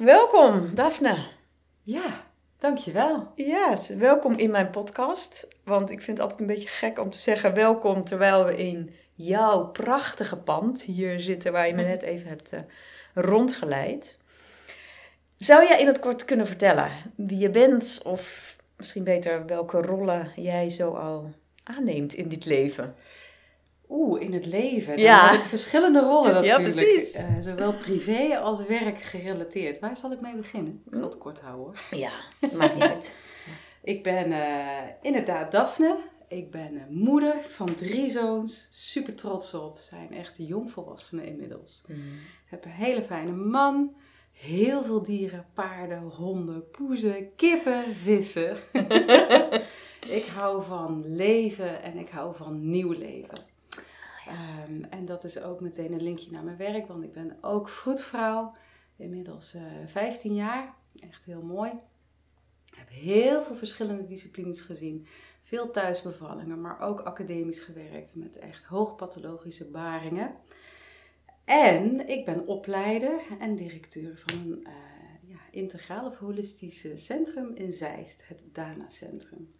Welkom, Daphne. Ja, dankjewel. Ja, welkom in mijn podcast. Want ik vind het altijd een beetje gek om te zeggen welkom terwijl we in jouw prachtige pand hier zitten waar je me net even hebt uh, rondgeleid. Zou jij in het kort kunnen vertellen wie je bent of misschien beter welke rollen jij zo al aanneemt in dit leven? Oeh, in het leven. Ja. heb ik verschillende rollen natuurlijk. Ja, precies. Eh, zowel privé als werk gerelateerd. Waar zal ik mee beginnen? Ik zal het kort houden hoor. Ja, maakt niet uit. Ik ben eh, inderdaad Daphne. Ik ben eh, moeder van drie zoons. Super trots op. Zijn echt jongvolwassenen inmiddels. Heb een hele fijne man. Heel veel dieren, paarden, honden, poezen, kippen, vissen. ik hou van leven en ik hou van nieuw leven. Ehm, en dat is ook meteen een linkje naar mijn werk, want ik ben ook vroedvrouw. Inmiddels eh 15 jaar. Echt heel mooi. Ik heb heel veel verschillende disciplines gezien. Veel thuisbevallingen, maar ook academisch gewerkt met echt hoogpathologische baringen. En ik ben opleider en directeur van een eh, ja, integraal of holistische centrum in Zeist, het Dana Centrum.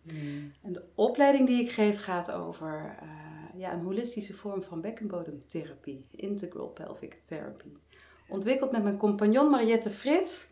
En de opleiding die ik geef gaat over eh, ja, een holistische vorm van bekkenbodemtherapie, integral pelvic therapy. Ontwikkeld met mijn compagnon Mariette Frits.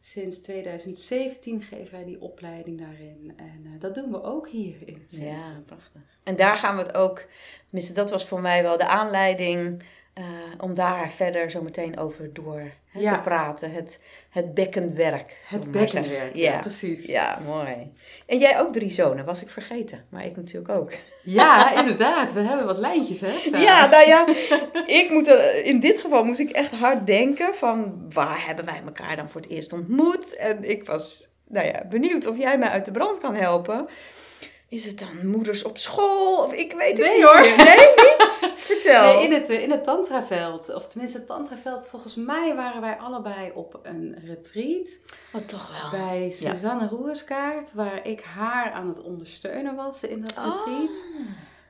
Sinds 2017 geven wij die opleiding daarin. En eh, dat doen we ook hier in het centrum. Ja, prachtig. En daar gaan we het ook, tenminste dat was voor mij wel de aanleiding eh, om daar verder zo meteen over door Ja. te praten. Het, het bekkenwerk. Het bekkenwerk, ja, Ja. precies. Ja, mooi. En jij ook drie zonen, was ik vergeten. Maar ik natuurlijk ook. Ja, inderdaad. We hebben wat lijntjes, hè? Ja, nou ja, ik moet er, in dit geval moest ik echt hard denken van waar hebben wij elkaar dan voor het eerst ontmoet? En ik was nou ja, benieuwd of jij mij uit de brand kan helpen. Is het dan moeders op school? Of ik weet het Nee, niet hoor. Nee, niet? Vertel. Nee, in het, eh, in het tantraveld, of tenminste het tantraveld, volgens mij waren wij allebei op een retreat Oh, toch wel. bij Suzanne Roerskaart, waar ik haar aan het ondersteunen was in dat retreat.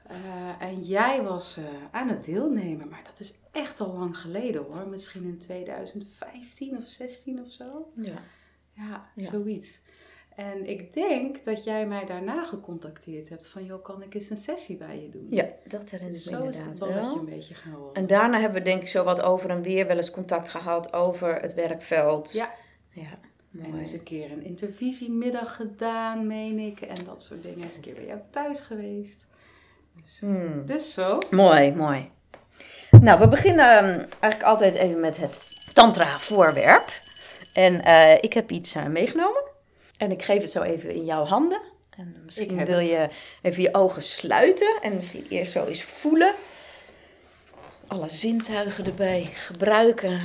Ah. Eh, en jij was eh, aan het deelnemen, maar dat is echt al lang geleden hoor. Misschien in 2015 of 16 of zo. Ja. Ja, Ja. zoiets. En ik denk dat jij mij daarna gecontacteerd hebt van, joh, kan ik eens een sessie bij je doen? ja, dat herinner ik me Zo is inderdaad het wel dat je een beetje gaan rollen. En daarna hebben we denk ik zo wat over en weer wel eens contact gehad over het werkveld. Ja. Ja, En mooi. eens een keer een intervisiemiddag gedaan, meen ik. En dat soort dingen. Eens een keer bij jou thuis geweest. Dus, Hmm. dus zo. Mooi, mooi. Nou, we beginnen ehm, eigenlijk altijd even met het tantra-voorwerp. En eh, ik heb iets eh, meegenomen. En ik geef het zo even in jouw handen. En misschien wil je even je ogen sluiten. En misschien eerst zo eens voelen. Alle zintuigen erbij gebruiken.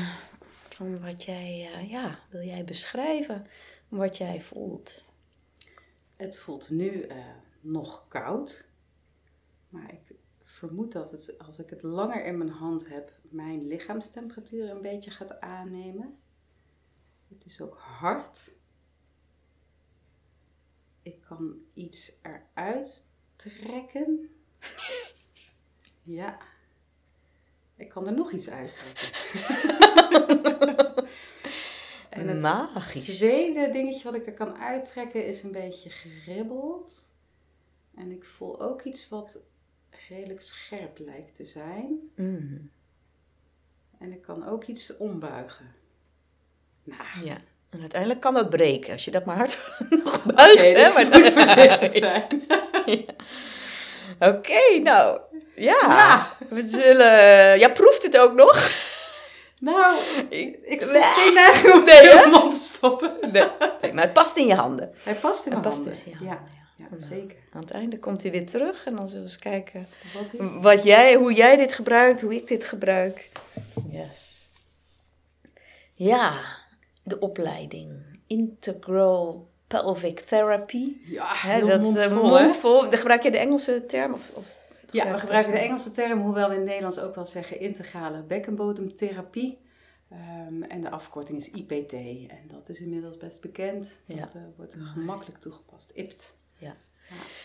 Van wat jij, eh, ja, wil jij beschrijven? Wat jij voelt. Het voelt nu eh, nog koud. Maar ik vermoed dat het, als ik het langer in mijn hand heb, mijn lichaamstemperatuur een beetje gaat aannemen. Het is ook hard. Ik kan iets eruit trekken. Ja. Ik kan er nog iets uittrekken. en het Magisch. tweede dingetje wat ik er kan uittrekken is een beetje geribbeld. En ik voel ook iets wat redelijk scherp lijkt te zijn. Mm, En ik kan ook iets ombuigen. Nou, ja. En uiteindelijk kan dat breken als je dat maar hard nog buigt. oké, hè? dus Maar je moet voorzichtig zijn. Oké, nou. Ja. Ja. We zullen... Ja, proeft het ook nog? Nou, Ik, ik Nee. geen neiging om Nee, mijn mond te stoppen. Nee. Nee, maar het past in je handen. Hij past in mijn past handen. dus in je ja, handen. ja, Nou. zeker. Aan het einde komt hij weer terug en dan zullen we eens kijken Wat wat jij, hoe jij dit gebruikt, hoe ik dit gebruik. Yes. Ja, de opleiding. Integral Pelvic Therapy. Ja, heel dat mondvol, eh, mondvol. Dan gebruik je de Engelse term? Of, of Ja, we gebruiken de Engelse term, hoewel we in het Nederlands ook wel zeggen integrale bekkenbodemtherapie. Ehm, en de afkorting is IPT. En dat is inmiddels best bekend. Ja. Dat eh, wordt gemakkelijk toegepast. IPT.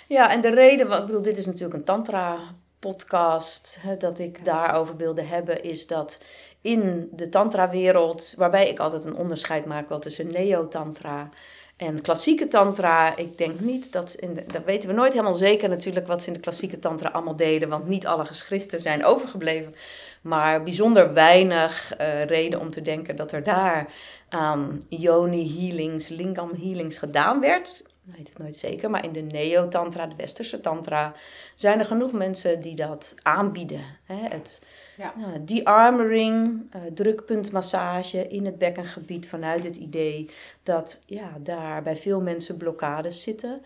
Ja, en de reden, want ik bedoel, dit is natuurlijk een tantra podcast hè, dat ik daarover wilde hebben, is dat in de tantra-wereld, waarbij ik altijd een onderscheid maak wel tussen neo-tantra en klassieke tantra, ik denk niet dat, in de, dat weten we nooit helemaal zeker natuurlijk wat ze in de klassieke tantra allemaal deden, want niet alle geschriften zijn overgebleven. Maar bijzonder weinig uh, reden om te denken dat er daar aan yoni healings, lingam healings gedaan werd. Ik weet het nooit zeker, maar in de neo-tantra, de westerse tantra, zijn er genoeg mensen die dat aanbieden. Hè? Het ja. Nou, de-armoring, uh, drukpuntmassage in het bekkengebied vanuit het idee dat ja, daar bij veel mensen blokkades zitten.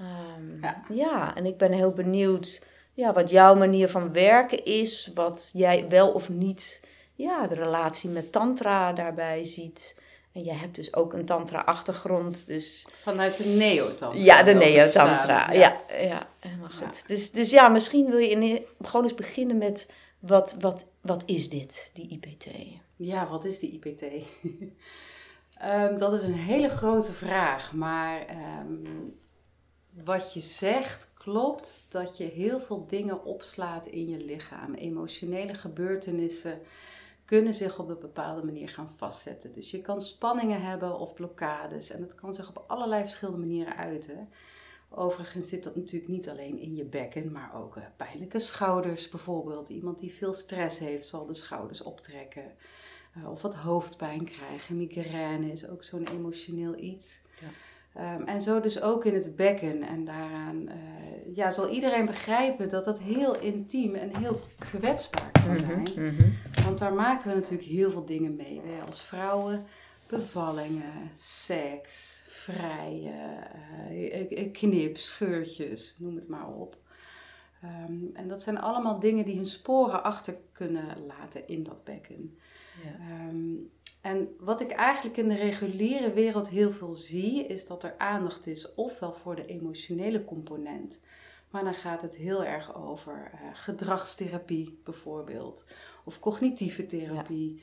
Um, ja. ja, en ik ben heel benieuwd ja, wat jouw manier van werken is, wat jij wel of niet ja, de relatie met tantra daarbij ziet. En jij hebt dus ook een tantra-achtergrond, dus... Vanuit de neo-tantra. Ja, de neo-tantra, ja. ja. helemaal goed. Dus, dus ja, misschien wil je in, gewoon eens beginnen met... Wat, wat, wat is dit, die IPT? Ja, wat is die IPT? Ehm, dat is een hele grote vraag, maar ehm, wat je zegt klopt dat je heel veel dingen opslaat in je lichaam. Emotionele gebeurtenissen kunnen zich op een bepaalde manier gaan vastzetten. Dus je kan spanningen hebben of blokkades en dat kan zich op allerlei verschillende manieren uiten. Overigens zit dat natuurlijk niet alleen in je bekken, maar ook uh, pijnlijke schouders bijvoorbeeld. Iemand die veel stress heeft zal de schouders optrekken. Uh, of wat hoofdpijn krijgen. Migraine is ook zo'n emotioneel iets. Ja. Um, en zo dus ook in het bekken. En daaraan uh, ja, zal iedereen begrijpen dat dat heel intiem en heel kwetsbaar kan mhm, zijn. Mm -hmm. Want daar maken we natuurlijk heel veel dingen mee. Wij als vrouwen, bevallingen, seks, vrije, uh, knip, scheurtjes, noem het maar op. Um, en dat zijn allemaal dingen die hun sporen achter kunnen laten in dat bekken. Ja. Um, en wat ik eigenlijk in de reguliere wereld heel veel zie, is dat er aandacht is ofwel voor de emotionele component, maar dan gaat het heel erg over uh, gedragstherapie bijvoorbeeld, of cognitieve therapie.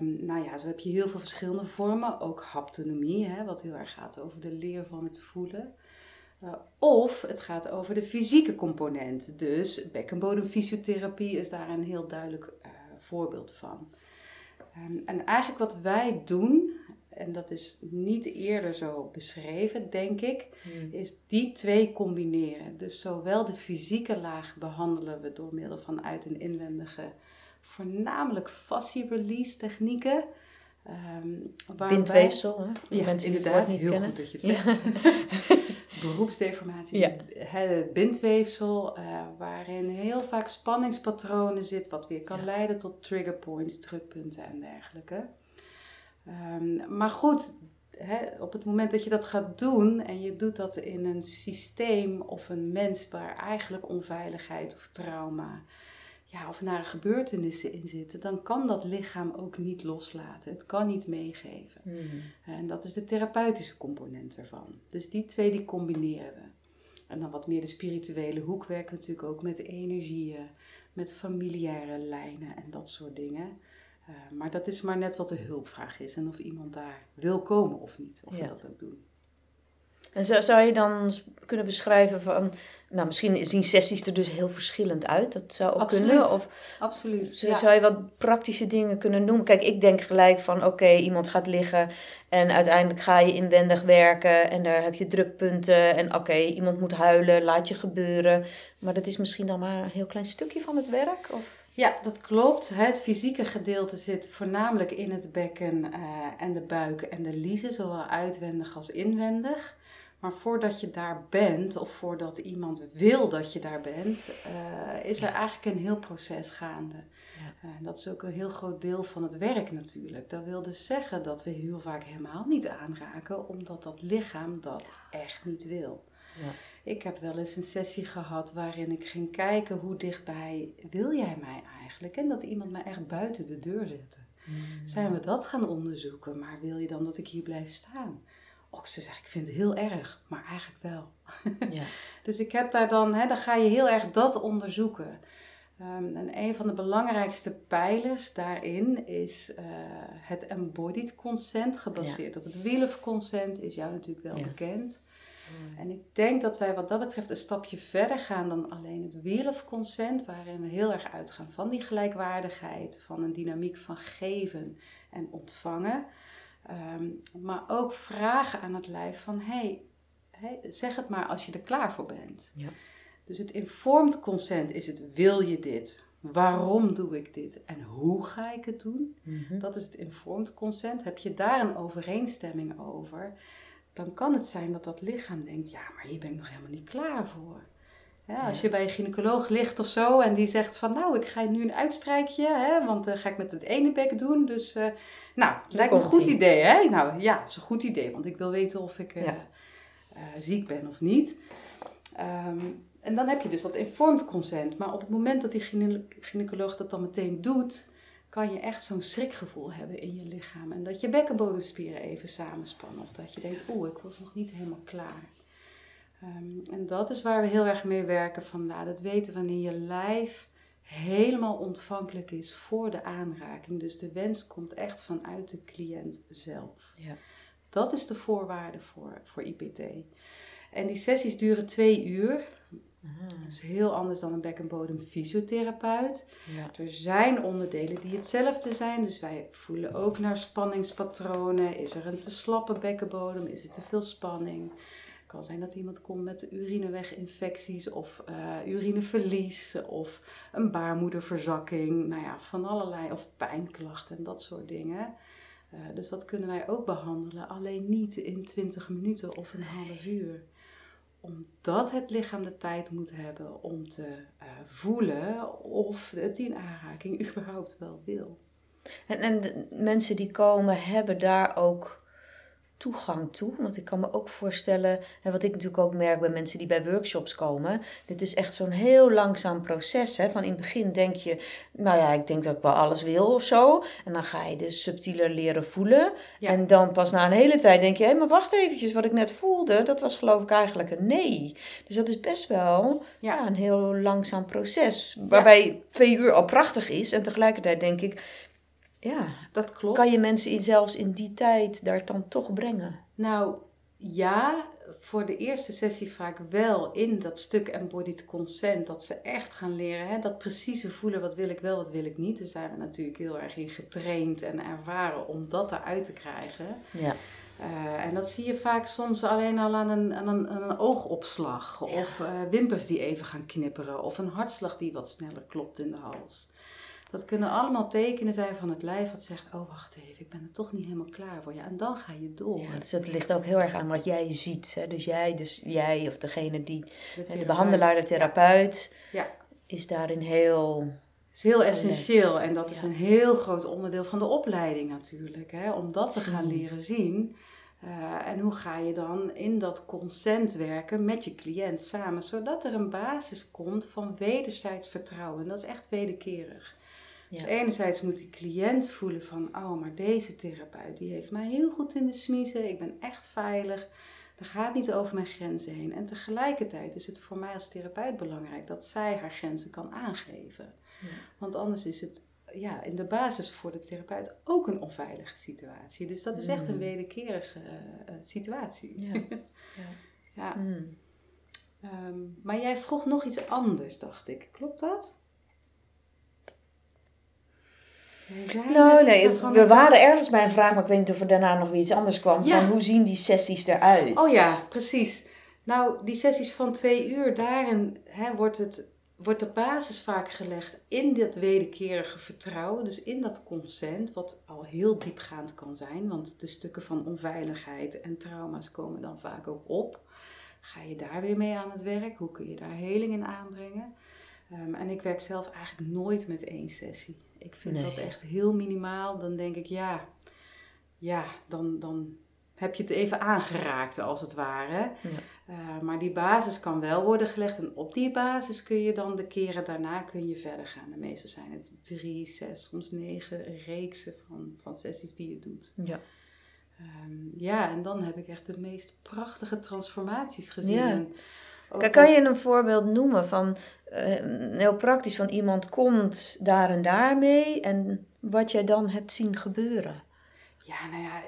Um, nou ja, zo heb je heel veel verschillende vormen, ook haptonomie, hè, wat heel erg gaat over de leer van het voelen. Uh, of het gaat over de fysieke component, dus bekkenbodemfysiotherapie is daar een heel duidelijk uh, voorbeeld van. Um, en eigenlijk wat wij doen, en dat is niet eerder zo beschreven, denk ik, hmm. is die twee combineren. Dus zowel de fysieke laag behandelen we door middel van uit- en inwendige, voornamelijk fascie-release technieken. Um, Bindweefsel, hè? ja, mensen die het niet heel kennen. goed dat je het zegt. Beroepsdeformatie, ja. het bindweefsel, uh, waarin heel vaak spanningspatronen zit, wat weer kan leiden tot trigger points, drukpunten en dergelijke. Um, maar goed, op het moment dat je dat gaat doen en je doet dat in een systeem of een mens waar eigenlijk onveiligheid of trauma ja, of nare gebeurtenissen in zitten, dan kan dat lichaam ook niet loslaten. Het kan niet meegeven. Hmm. En dat is de therapeutische component ervan. Dus die twee die combineren we. En dan wat meer de spirituele hoek werkt natuurlijk ook met energieën, met familiaire lijnen en dat soort dingen. Uh, maar dat is maar net wat de hulpvraag is en of iemand daar wil komen of niet, of ja. we dat ook doen. En zou, zou je dan kunnen beschrijven van, nou misschien zien sessies er dus heel verschillend uit, dat zou ook Absoluut. kunnen. Of Absoluut. Zou, zou je wat praktische dingen kunnen noemen? Kijk, ik denk gelijk van, oké, iemand gaat liggen en uiteindelijk ga je inwendig werken en daar heb je drukpunten en oké, iemand moet huilen, laat je gebeuren. Maar dat is misschien dan maar een heel klein stukje van het werk? Of? Ja, dat klopt. Het fysieke gedeelte zit voornamelijk in het bekken uh, en de buik en de liezen, zowel uitwendig als inwendig. Maar voordat je daar bent, of voordat iemand wil dat je daar bent, uh, is er eigenlijk een heel proces gaande. Ja. Uh, dat is ook een heel groot deel van het werk natuurlijk. Dat wil dus zeggen dat we heel vaak helemaal niet aanraken, omdat dat lichaam dat echt niet wil. Ja. Ik heb wel eens een sessie gehad waarin ik ging kijken hoe dichtbij wil jij mij eigenlijk? En dat iemand mij echt buiten de deur zette. Mm. Zijn we dat gaan onderzoeken, maar wil je dan dat ik hier blijf staan? Och, ze zegt, ik vind het heel erg, maar eigenlijk wel. Ja. dus ik heb daar dan, hè, dan ga je heel erg dat onderzoeken. Um, en een van de belangrijkste pijlers daarin is uh, het embodied consent, gebaseerd op het will of consent, is jou natuurlijk wel bekend. En ik denk dat wij wat dat betreft een stapje verder gaan dan alleen het of consent, waarin we heel erg uitgaan van die gelijkwaardigheid, van een dynamiek van geven en ontvangen. Ehm, maar ook vragen aan het lijf van, hey, hey, zeg het maar als je er klaar voor bent. Ja. Dus het informed consent is het, wil je dit? Waarom doe ik dit? En hoe ga ik het doen? Mhm. Dat is het informed consent. Heb je daar een overeenstemming over? Dan kan het zijn dat dat lichaam denkt, ja, maar hier ben ik nog helemaal niet klaar voor. Ja, als je bij een gynaecoloog ligt of zo en die zegt van nou, ik ga nu een uitstrijkje, hè, want dan ga ik met het ene bek doen. Dus eh, nou, het lijkt me een goed idee. Hè? Nou ja, het is een goed idee, want ik wil weten of ik eh, Ja. eh, ziek ben of niet. Ehm, en dan heb je dus dat informed consent. Maar op het moment dat die gyne- gynaecoloog dat dan meteen doet, kan je echt zo'n schrikgevoel hebben in je lichaam. En dat je bekkenbodemspieren even samenspannen. Of dat je denkt, oeh, ik was nog niet helemaal klaar. Ehm, en dat is waar we heel erg mee werken vandaar. Het weten wanneer je lijf helemaal ontvankelijk is voor de aanraking. Dus de wens komt echt vanuit de cliënt zelf. Ja. Dat is de voorwaarde voor, voor IPT. En die sessies duren twee uur. Dat is heel anders dan een bekkenbodem fysiotherapeut. Ja. Er zijn onderdelen die hetzelfde zijn. Dus wij voelen ook naar spanningspatronen. Is er een te slappe bekkenbodem? Is er te veel spanning? Het kan zijn dat iemand komt met urineweginfecties of eh, urineverlies of een baarmoederverzakking. Nou ja, van allerlei, of pijnklachten en dat soort dingen. Eh, dus dat kunnen wij ook behandelen, alleen niet in 20 minuten of een half uur omdat het lichaam de tijd moet hebben om te eh, voelen of het die aanraking überhaupt wel wil. En, en de mensen die komen, hebben daar ook toegang toe? Want ik kan me ook voorstellen, en wat ik natuurlijk ook merk bij mensen die bij workshops komen, dit is echt zo'n heel langzaam proces. Hè? Van in het begin denk je, nou ja, ik denk dat ik wel alles wil of zo. En dan ga je dus subtieler leren voelen. Ja. En dan pas na een hele tijd denk je, hé, maar wacht eventjes, wat ik net voelde, dat was geloof ik eigenlijk een nee. Dus dat is best wel Ja. ja. een heel langzaam proces. Waarbij twee uur al prachtig is. En tegelijkertijd denk ik, ja, Dat klopt. kan je mensen in, zelfs in die tijd daar dan toch brengen? Nou ja, voor de eerste sessie vaak wel in dat stuk embodied consent. Dat ze echt gaan leren, hè, dat precieze voelen, wat wil ik wel, wat wil ik niet. Daar zijn we natuurlijk heel erg in getraind en ervaren om dat eruit te krijgen. Ja. Eh, en dat zie je vaak soms alleen al aan een, aan een, aan een oogopslag. Of eh, wimpers die even gaan knipperen. Of een hartslag die wat sneller klopt in de hals. Dat kunnen allemaal tekenen zijn van het lijf wat zegt... Oh, wacht even, ik ben er toch niet helemaal klaar voor. Ja, en dan ga je door. ja, dus het ligt ook heel erg aan wat jij ziet. Hè? Dus jij, dus jij of degene die, De behandelaar, de therapeut, Ja, is daarin heel... is heel essentieel. En dat is een heel groot onderdeel van de opleiding natuurlijk. Hè? Om dat te gaan leren zien. Eh, en hoe ga je dan in dat consent werken met je cliënt samen, zodat er een basis komt van wederzijds vertrouwen. En dat is echt wederkerig. Ja. Dus enerzijds moet die cliënt voelen van, oh, maar deze therapeut die heeft mij heel goed in de smiezen, ik ben echt veilig, er gaat niet over mijn grenzen heen. En tegelijkertijd is het voor mij als therapeut belangrijk dat zij haar grenzen kan aangeven. Ja. Want anders is het ja, in de basis voor de therapeut ook een onveilige situatie. Dus dat is echt een Mm. wederkerige eh, eh, situatie. Ja. Ja. Hmm. Ehm, maar jij vroeg nog iets anders, dacht ik. Klopt dat? Jij zei Nou, nee, we waren ergens bij een vraag, maar ik weet niet of er daarna nog weer iets anders kwam. Ja. Van hoe zien die sessies eruit? Oh ja, precies. Nou, die sessies van twee uur, daarin hè, wordt, het, wordt de basis vaak gelegd in dat wederkerige vertrouwen. Dus in dat consent, wat al heel diepgaand kan zijn. Want de stukken van onveiligheid en trauma's komen dan vaak ook op. Ga je daar weer mee aan het werk? Hoe kun je daar heling in aanbrengen? Ehm, en ik werk zelf eigenlijk nooit met één sessie. Ik vind Nee. dat echt heel minimaal. Dan denk ik, ja, ja dan, dan heb je het even aangeraakt als het ware. Ja. Eh, maar die basis kan wel worden gelegd. En op die basis kun je dan de keren daarna kun je verder gaan. De meeste zijn het drie, zes, soms negen reeksen van, van sessies die je doet. Ja. Ehm, ja, en dan heb ik echt de meest prachtige transformaties gezien. Ja. En ook Kan- Kan je een voorbeeld noemen van, eh, heel praktisch, van iemand komt daar en daar mee en wat jij dan hebt zien gebeuren? Ja, nou ja,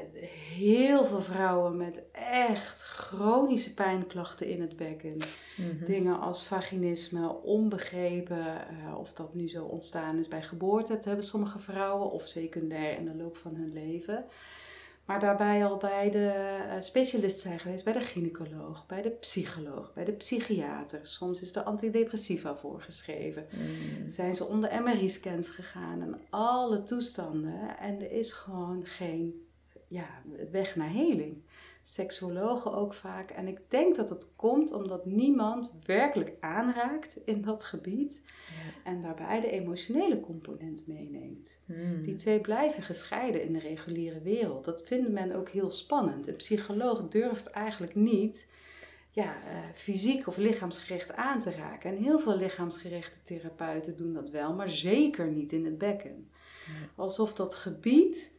heel veel vrouwen met echt chronische pijnklachten in het bekken. Mhm. Dingen als vaginisme, onbegrepen, eh, of dat nu zo ontstaan is bij geboorte. Dat hebben sommige vrouwen, of secundair in de loop van hun leven. Maar daarbij al bij de eh, specialist zijn geweest, bij de gynaecoloog, bij de psycholoog, bij de psychiater. Soms is er antidepressiva voorgeschreven. Mm. Zijn ze onder MRI-scans gegaan en alle toestanden. En er is gewoon geen ja, weg naar heling. Seksuologen ook vaak. En ik denk dat het komt omdat niemand werkelijk aanraakt in dat gebied. Ja. En daarbij de emotionele component meeneemt. Mm. Die twee blijven gescheiden in de reguliere wereld. Dat vindt men ook heel spannend. Een psycholoog durft eigenlijk niet ja, eh, fysiek of lichaamsgericht aan te raken. En heel veel lichaamsgerichte therapeuten doen dat wel, maar zeker niet in het bekken. Alsof dat gebied,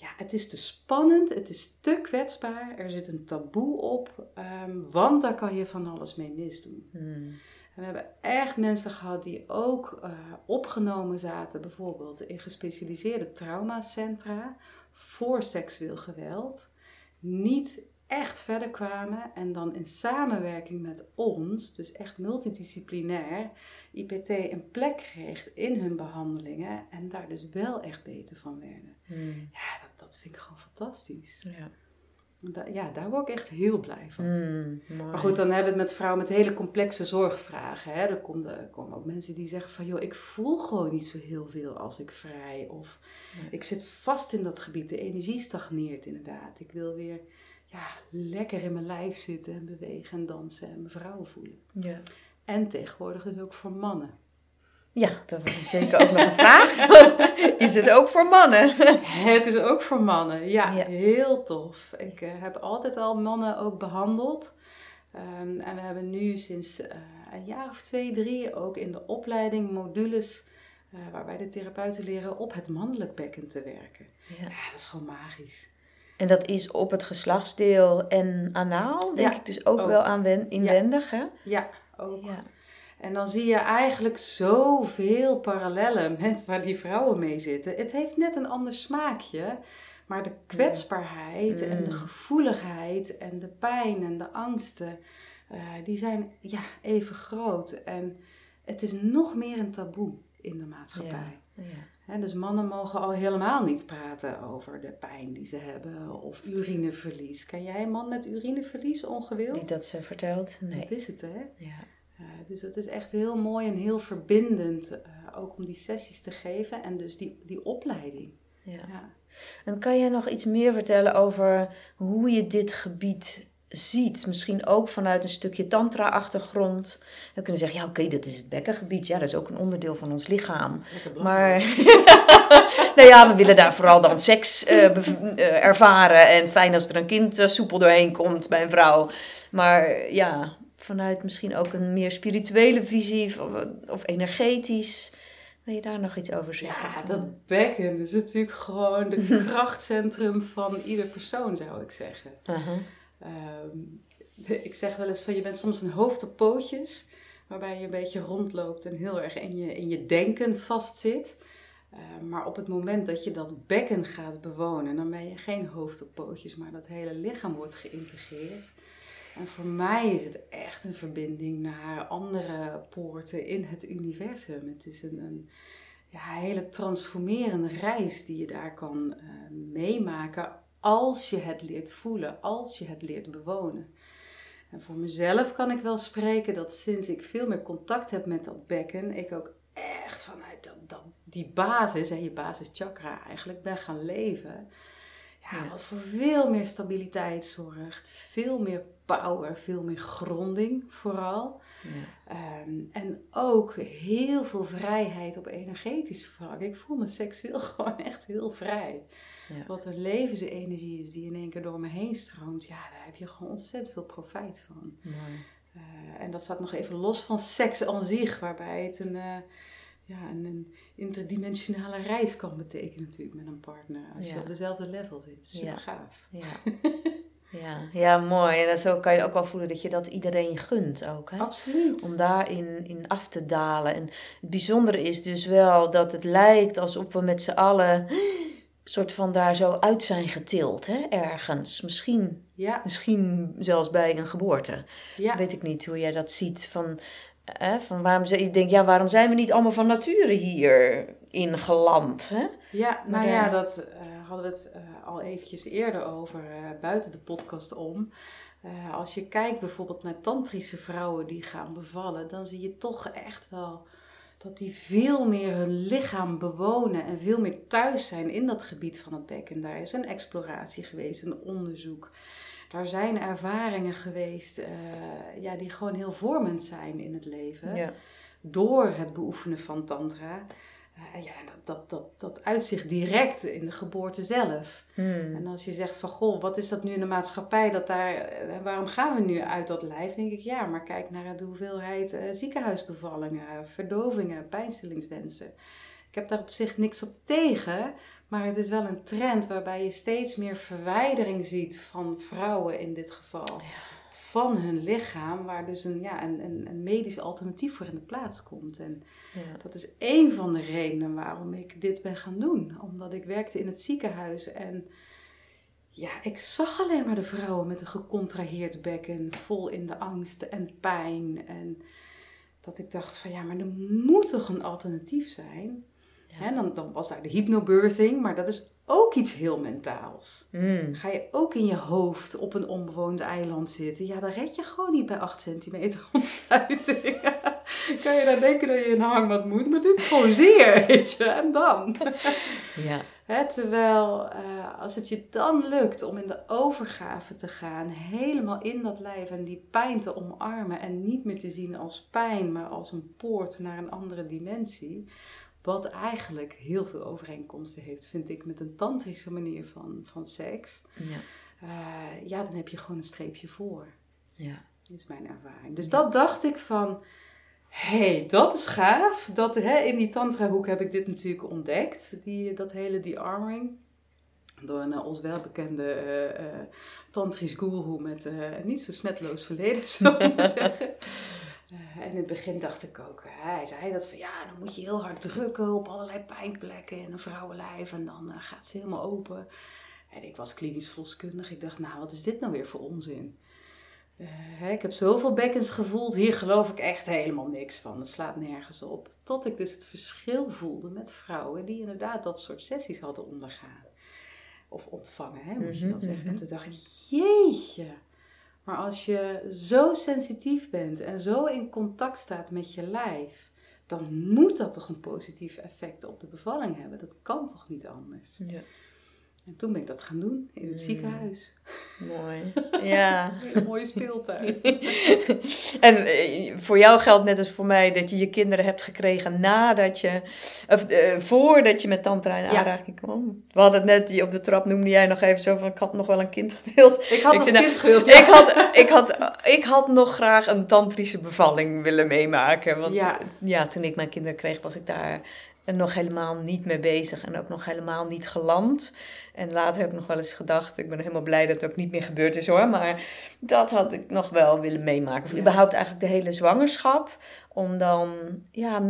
ja, het is te spannend, het is te kwetsbaar, er zit een taboe op, ehm, want daar kan je van alles mee misdoen. Mm. En we hebben echt mensen gehad die ook eh, opgenomen zaten, bijvoorbeeld in gespecialiseerde traumacentra voor seksueel geweld. Niet echt verder kwamen en dan in samenwerking met ons, dus echt multidisciplinair, IPT een plek kreeg in hun behandelingen en daar dus wel echt beter van werden. Mm. Ja, dat, dat vind ik gewoon fantastisch. Ja. Da- ja, daar word ik echt heel blij van. Mm. Mooi. Maar goed, dan hebben we het met vrouwen met hele complexe zorgvragen. Hè. Er komen, er komen ook mensen die zeggen van... joh, ik voel gewoon niet zo heel veel als ik vrij. Of ik zit vast in dat gebied. De energie stagneert inderdaad. Ik wil weer ja, lekker in mijn lijf zitten en bewegen en dansen en me vrouwen voelen. Ja. En tegenwoordig dus ook voor mannen. Ja, dat was zeker ook nog een vraag. Is het ook voor mannen? Het is ook voor mannen. Ja, Ja. heel tof. Ik eh, heb altijd al mannen ook behandeld. Ehm, en we hebben nu sinds eh, een jaar of twee, drie ook in de opleiding modules eh, waarbij de therapeuten leren op het mannelijk bekken te werken. Ja. Ja, dat is gewoon magisch. En dat is op het geslachtsdeel en anaal, denk Ja, ik dus ook ook. wel aanwen- inwendig, hè? Ja, ook. Ja. En dan zie je eigenlijk zoveel parallellen met waar die vrouwen mee zitten. Het heeft net een ander smaakje. Maar de kwetsbaarheid en de Mm. gevoeligheid en de pijn en de angsten, eh, die zijn ja, even groot. En het is nog meer een taboe in de maatschappij. Ja. Dus mannen mogen al helemaal niet praten over de pijn die ze hebben of urineverlies. Ken jij een man met urineverlies ongewild? Die dat ze vertelt? Nee. Dat is het, hè? Ja. Uh, dus het is echt heel mooi en heel verbindend, uh, ook om die sessies te geven en dus die, die opleiding. Ja. Ja. En kan jij nog iets meer vertellen over hoe je dit gebied ziet? Misschien ook vanuit een stukje tantra-achtergrond. We kunnen zeggen, ja oké, dat is het bekkengebied. Ja, dat is ook een onderdeel van ons lichaam. Maar nou ja, we willen daar vooral dan seks eh, eh, ervaren. En fijn als er een kind eh, soepel doorheen komt bij een vrouw. Maar ja, vanuit misschien ook een meer spirituele visie of, of energetisch. Wil je daar nog iets over zeggen? Ja, dat bekken is natuurlijk gewoon de krachtcentrum van ieder persoon, zou ik zeggen. Ehm, de- ik zeg wel eens van je bent soms een hoofd op pootjes, waarbij je een beetje rondloopt en heel erg in je, in je denken vastzit. Eh, maar op het moment dat je dat bekken gaat bewonen, dan ben je geen hoofd op pootjes, maar dat hele lichaam wordt geïntegreerd. En voor mij is het echt een verbinding naar andere poorten in het universum. Het is een, een ja, hele transformerende reis die je daar kan eh, meemaken als je het leert voelen, als je het leert bewonen. En voor mezelf kan ik wel spreken dat sinds ik veel meer contact heb met dat bekken, ik ook echt vanuit dat, dat, die basis, en je basischakra eigenlijk, ben gaan leven. Ja, wat voor veel meer stabiliteit zorgt, veel meer power, veel meer gronding vooral. Ja. Ehm, en ook heel veel vrijheid op energetisch vlak. Ik voel me seksueel gewoon echt heel vrij. Ja. Wat een levensenergie is die in één keer door me heen stroomt. Ja, daar heb je gewoon ontzettend veel profijt van. Eh, en dat staat nog even los van seks aan zich, waarbij het een, eh, ja, een, een interdimensionale reis kan betekenen natuurlijk met een partner. Als je op dezelfde level zit. Super Ja. gaaf. Ja. ja. ja, mooi. En zo kan je ook wel voelen dat je dat iedereen gunt ook. Hè? Absoluut. Om daarin in af te dalen. En het bijzondere is dus wel dat het lijkt alsof we met z'n allen soort van daar zo uit zijn getild, hè, ergens. Misschien, Ja, misschien zelfs bij een geboorte. ja. Weet ik niet hoe jij dat ziet. Van, hè, van waarom, ze- ik denk, ja, waarom zijn we niet allemaal van nature hier ingeland? Hè? Ja, Maar nou ja, dat eh, hadden we het eh, al eventjes eerder over eh, buiten de podcast om. Als je kijkt bijvoorbeeld naar tantrische vrouwen die gaan bevallen, dan zie je toch echt wel dat die veel meer hun lichaam bewonen en veel meer thuis zijn in dat gebied van het bekken. Daar is een exploratie geweest, een onderzoek. Daar zijn ervaringen geweest eh, ja, die gewoon heel vormend zijn in het leven Ja. door het beoefenen van tantra. Ja, dat, dat, dat, dat uitzicht direct in de geboorte zelf. Hmm. En als je zegt van, goh, wat is dat nu in de maatschappij? Dat daar, eh, waarom gaan we nu uit dat lijf? denk ik, ja, maar kijk naar de hoeveelheid eh, ziekenhuisbevallingen, verdovingen, pijnstillingswensen. Ik heb daar op zich niks op tegen, maar het is wel een trend waarbij je steeds meer verwijdering ziet van vrouwen in dit geval. Van hun lichaam, waar dus een, ja, een, een, een medisch alternatief voor in de plaats komt. En Ja. dat is één van de redenen waarom ik dit ben gaan doen. Omdat ik werkte in het ziekenhuis en ja, ik zag alleen maar de vrouwen met een gecontraheerd bekken, vol in de angst en pijn. En dat ik dacht van ja, maar er moet toch een alternatief zijn? Ja. Hè, dan, dan was daar de hypnobirthing, maar dat is ook iets heel mentaals. Hmm. Ga je ook in je hoofd op een onbewoond eiland zitten? Ja, dan red je gewoon niet bij 8 centimeter ontsluiting. kan je dan denken dat je een hangmat moet, maar het doet gewoon zeer, weet je. En dan? Ja. Terwijl eh, als het je dan lukt om in de overgave te gaan, helemaal in dat lijf en die pijn te omarmen en niet meer te zien als pijn, maar als een poort naar een andere dimensie. Wat eigenlijk heel veel overeenkomsten heeft, vind ik, met een tantrische manier van, van seks. Ja. Eh, ja, dan heb je gewoon een streepje voor. Ja. is mijn ervaring. Dus dat dacht ik van, hé, hey, dat is gaaf. Dat, hè, in die tantra-hoek heb ik dit natuurlijk ontdekt. Die, dat hele de-arming. Door een eh, ons welbekende eh eh tantrisch guru met een niet zo smetloos verleden, zou ik maar zeggen. Eh, en in het begin dacht ik ook, eh, hij zei dat van ja, dan moet je heel hard drukken op allerlei pijnplekken in een vrouwenlijf en dan eh, gaat ze helemaal open. En ik was klinisch volkskundig. Ik dacht, nou, wat is dit nou weer voor onzin? Eh, ik heb zoveel bekkens gevoeld. Hier geloof ik echt helemaal niks van. Het slaat nergens op. Tot ik dus het verschil voelde met vrouwen die inderdaad dat soort sessies hadden ondergaan. Of ontvangen, hè, moet je Mhm, wel zeggen. En mhm. toen dacht ik, jeetje. Maar als je zo sensitief bent en zo in contact staat met je lijf, dan moet dat toch een positief effect op de bevalling hebben. Dat kan toch niet anders? ja. En toen ben ik dat gaan doen in het Mm. ziekenhuis. Mooi. Ja. Een mooie speeltuin. en eh, voor jou geldt net als voor mij dat je je kinderen hebt gekregen nadat je, of eh, voordat je met tantra in Ja. aanraking kwam. We hadden het net, die op de trap noemde jij nog even zo van, ik had nog wel een kind gewild. Ik had Ik een nou, kind gewild. Ik, had, ik, had, ik had nog graag een tantrische bevalling willen meemaken. Want Ja. ja. toen ik mijn kinderen kreeg, was ik daar nog helemaal niet mee bezig. En ook nog helemaal niet geland. En later heb ik nog wel eens gedacht, ik ben helemaal blij dat het ook niet meer gebeurd is hoor. Maar dat had ik nog wel willen meemaken. Of überhaupt eigenlijk de hele zwangerschap. Om dan ja,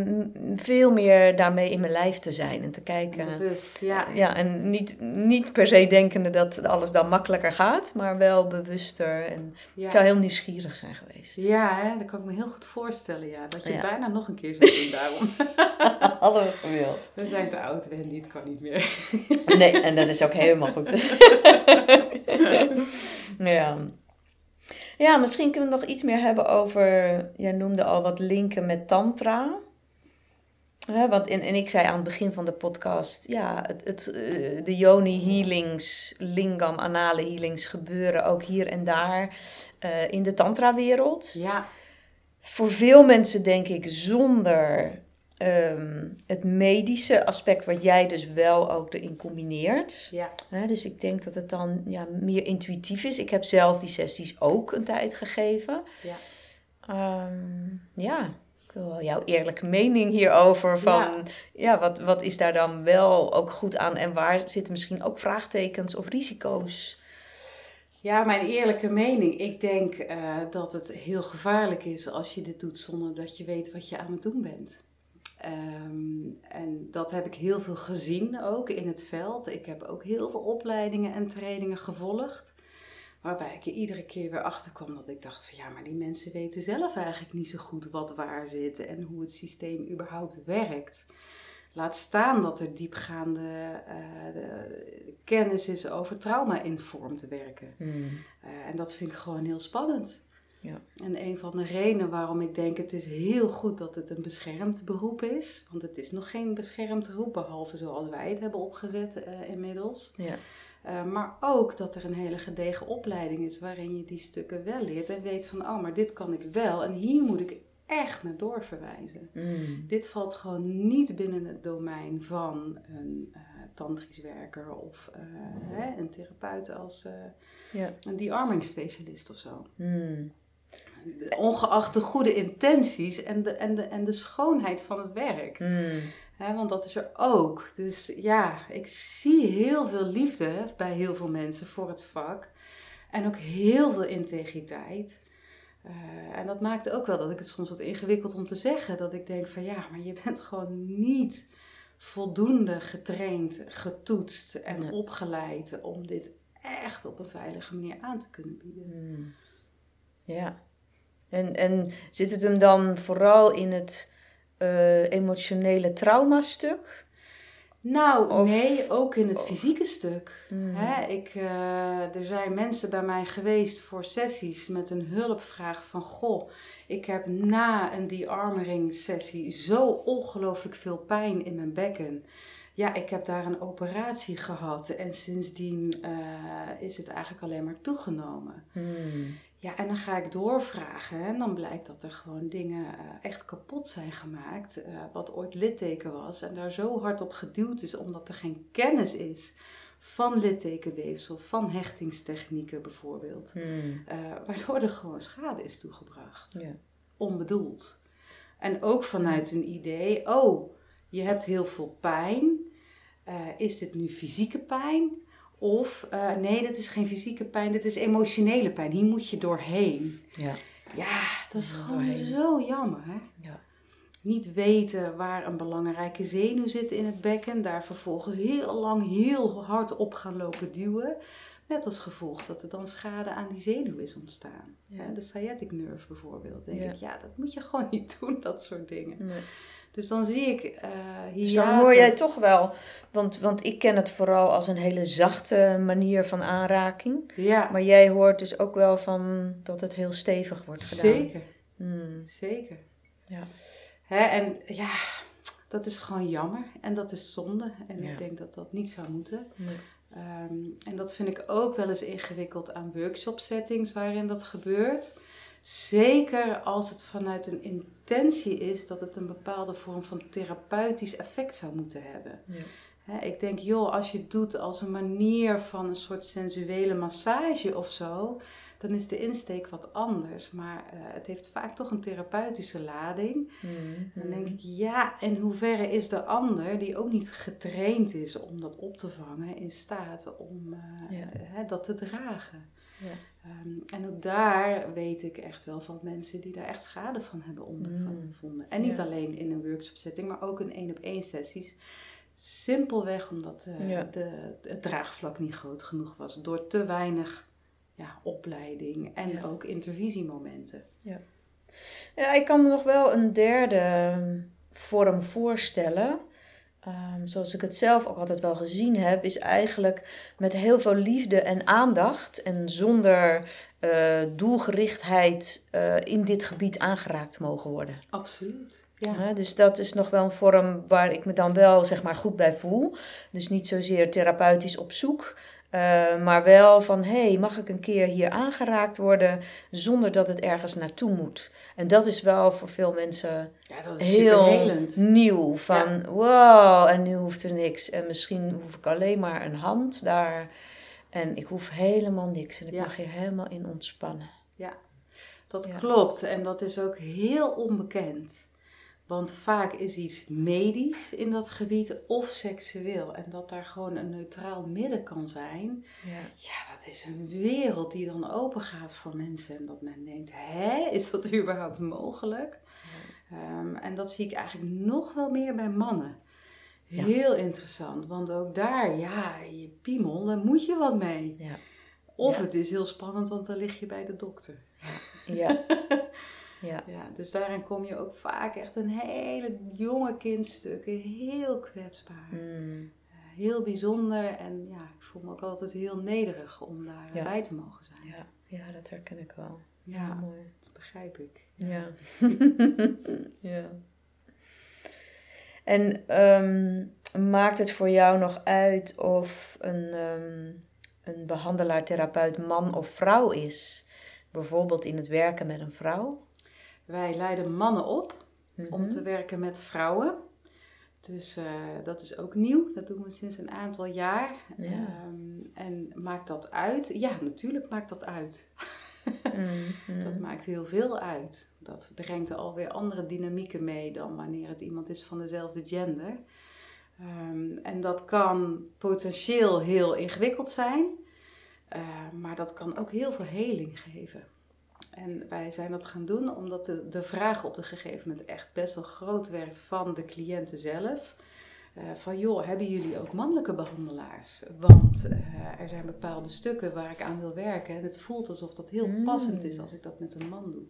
veel meer daarmee in mijn lijf te zijn en te kijken. Bewust, ja. Ja, en niet, niet per se denkende dat alles dan makkelijker gaat, maar wel bewuster. En ik zou heel nieuwsgierig zijn geweest. ja hè, dat kan ik me heel goed voorstellen. Ja. Dat je Ja. bijna nog een keer zou doen daarom. Hadden we gewild. We zijn te oud, Wendy, het kan niet meer. Nee, en dat is ook helemaal goed. ja. Ja, misschien kunnen we nog iets meer hebben over. Jij noemde al wat linken met Tantra. Hè, want en, en ik zei aan het begin van de podcast, ja, het, het, eh, de yoni healings, lingam, anale healings gebeuren ook hier en daar eh, in de tantra-wereld. Ja, Voor veel mensen denk ik zonder ehm, het medische aspect wat jij dus wel ook erin combineert. ja. Hè, dus ik denk dat het dan ja, meer intuïtief is. Ik heb zelf die sessies ook een tijd gegeven. Ja. Ehm, ja, ik wil wel jouw eerlijke mening hierover. Van, ja. Ja. wat, wat is daar dan wel ook goed aan? En waar zitten misschien ook vraagtekens of risico's? Ja, mijn eerlijke mening. Ik denk eh, dat het heel gevaarlijk is als je dit doet zonder dat je weet wat je aan het doen bent. Ehm, en dat heb ik heel veel gezien ook in het veld. Ik heb ook heel veel opleidingen en trainingen gevolgd. Waarbij ik er iedere keer weer achter kwam dat ik dacht van ja, maar die mensen weten zelf eigenlijk niet zo goed wat waar zit en hoe het systeem überhaupt werkt. Laat staan dat er diepgaande uh, de kennis is over trauma in vorm te werken. Eh, en dat vind ik gewoon heel spannend. Ja. En een van de redenen waarom ik denk het is heel goed dat het een beschermd beroep is. Want het is nog geen beschermd beroep, behalve zoals wij het hebben opgezet uh, inmiddels. Ja. Uh, maar ook dat er een hele gedegen opleiding is waarin je die stukken wel leert en weet van, oh, maar dit kan ik wel en hier moet ik echt naar doorverwijzen. Mm. Dit valt gewoon niet binnen het domein van een uh, tantrisch werker of uh, hè, een therapeut als ja. een de-arming specialist of zo. Mm ongeacht de goede intenties en de, en de, en de schoonheid van het werk. Mm. want dat is er ook. Dus ja, ik zie heel veel liefde bij heel veel mensen voor het vak. En ook heel veel integriteit. Uh, en dat maakt ook wel dat ik het soms wat ingewikkeld om te zeggen. Dat ik denk van ja, maar je bent gewoon niet voldoende getraind, getoetst en opgeleid om dit echt op een veilige manier aan te kunnen bieden. Mm. Ja, en, en zit het hem dan vooral in het uh, emotionele traumastuk? Nou, nee, ook in het fysieke stuk. Hmm. Hè, ik, uh, er zijn mensen bij mij geweest voor sessies met een hulpvraag van... Goh, ik heb na een de-armering sessie zo ongelooflijk veel pijn in mijn bekken. Ja, ik heb daar een operatie gehad en sindsdien uh, is het eigenlijk alleen maar toegenomen. Hmm. Ja, en dan ga ik doorvragen en dan blijkt dat er gewoon dingen uh, echt kapot zijn gemaakt, uh, wat ooit litteken was. En daar zo hard op geduwd is omdat er geen kennis is van littekenweefsel, van hechtingstechnieken bijvoorbeeld. Hmm. Uh, waardoor er gewoon schade is toegebracht. Ja. Onbedoeld. En ook vanuit een idee, oh, je hebt heel veel pijn. is dit nu fysieke pijn? Of uh, nee, dat is geen fysieke pijn, dit is emotionele pijn. Hier moet je doorheen. Ja, ja dat is gewoon zo jammer. Hè? Ja. Niet weten waar een belangrijke zenuw zit in het bekken. Daar vervolgens heel lang heel hard op gaan lopen duwen. Met als gevolg dat er dan schade aan die zenuw is ontstaan. Ja. De sciatic nerve bijvoorbeeld. Denk ik, ja, dat moet je gewoon niet doen, dat soort dingen. Nee. Dus dan zie ik uh, hier. Dus dan hoor jij toch wel, want, want ik ken het vooral als een hele zachte manier van aanraking. Ja. Maar jij hoort dus ook wel van dat het heel stevig wordt gedaan. Zeker. Hmm. Zeker. Ja. Hè, en ja, dat is gewoon jammer en dat is zonde. En ik denk dat dat niet zou moeten. Nee. Um, en dat vind ik ook wel eens ingewikkeld aan workshop settings waarin dat gebeurt. Zeker als het vanuit een intentie is dat het een bepaalde vorm van therapeutisch effect zou moeten hebben. Ja. ik denk, joh, als je het doet als een manier van een soort sensuele massage of zo, dan is de insteek wat anders. Maar uh, het heeft vaak toch een therapeutische lading. Mm Dan denk ik, ja, en hoeverre is de ander, die ook niet getraind is om dat op te vangen, in staat om uh, dat te dragen? Ja. Ehm, en ook daar weet ik echt wel van mensen die daar echt schade van hebben ondervonden. Mm. En niet alleen in een workshop setting, maar ook in één op één sessies. Simpelweg omdat uh, de, het draagvlak niet groot genoeg was. Door te weinig ja, opleiding en ook intervisiemomenten. Ja. ja, ik kan me nog wel een derde ehm, vorm voorstellen. Um, zoals ik het zelf ook altijd wel gezien heb, is eigenlijk met heel veel liefde en aandacht en zonder uh, doelgerichtheid uh, in dit gebied aangeraakt mogen worden. Absoluut. Ja. dus dat is nog wel een vorm waar ik me dan wel zeg maar goed bij voel. Dus niet zozeer therapeutisch op zoek, uh, maar wel van hé, hey, mag ik een keer hier aangeraakt worden zonder dat het ergens naartoe moet. En dat is wel voor veel mensen ja, dat is heel nieuw. Van wow, en nu hoeft er niks. En misschien hoef ik alleen maar een hand daar. En ik hoef helemaal niks. En ik mag hier helemaal in ontspannen. Ja, dat klopt. En dat is ook heel onbekend. Want vaak is iets medisch in dat gebied of seksueel. En dat daar gewoon een neutraal midden kan zijn. Ja, ja dat is een wereld die dan open gaat voor mensen. En dat men denkt, hè, is dat überhaupt mogelijk? Ehm, en dat zie ik eigenlijk nog wel meer bij mannen. Ja. Heel interessant, want ook daar, ja, je piemel, daar moet je wat mee. Ja. Of Ja. het is heel spannend, want dan lig je bij de dokter. Ja. Ja. Ja, dus daarin kom je ook vaak echt een hele jonge kindstukken, heel kwetsbaar. Mm. Eh, Heel bijzonder en ja, ik voel me ook altijd heel nederig om daarbij te mogen zijn. Ja. ja, dat herken ik wel. Ja, mooi. dat begrijp ik. Ja. En ehm, maakt het voor jou nog uit of een, ehm, een behandelaar, therapeut man of vrouw is? Bijvoorbeeld in het werken met een vrouw? Wij leiden mannen op om Mhm. te werken met vrouwen. Dus eh, dat is ook nieuw. Dat doen we sinds een aantal jaar. Ja. Ehm, en maakt dat uit? Ja, natuurlijk maakt dat uit. Mhm. Dat maakt heel veel uit. Dat brengt er alweer andere dynamieken mee dan wanneer het iemand is van dezelfde gender. Ehm, en dat kan potentieel heel ingewikkeld zijn, eh, maar dat kan ook heel veel heling geven. En wij zijn dat gaan doen omdat de, de vraag op een gegeven moment echt best wel groot werd van de cliënten zelf. Eh, van joh, hebben jullie ook mannelijke behandelaars? Want eh, er zijn bepaalde stukken waar ik aan wil werken en het voelt alsof dat heel Mm. passend is als ik dat met een man doe.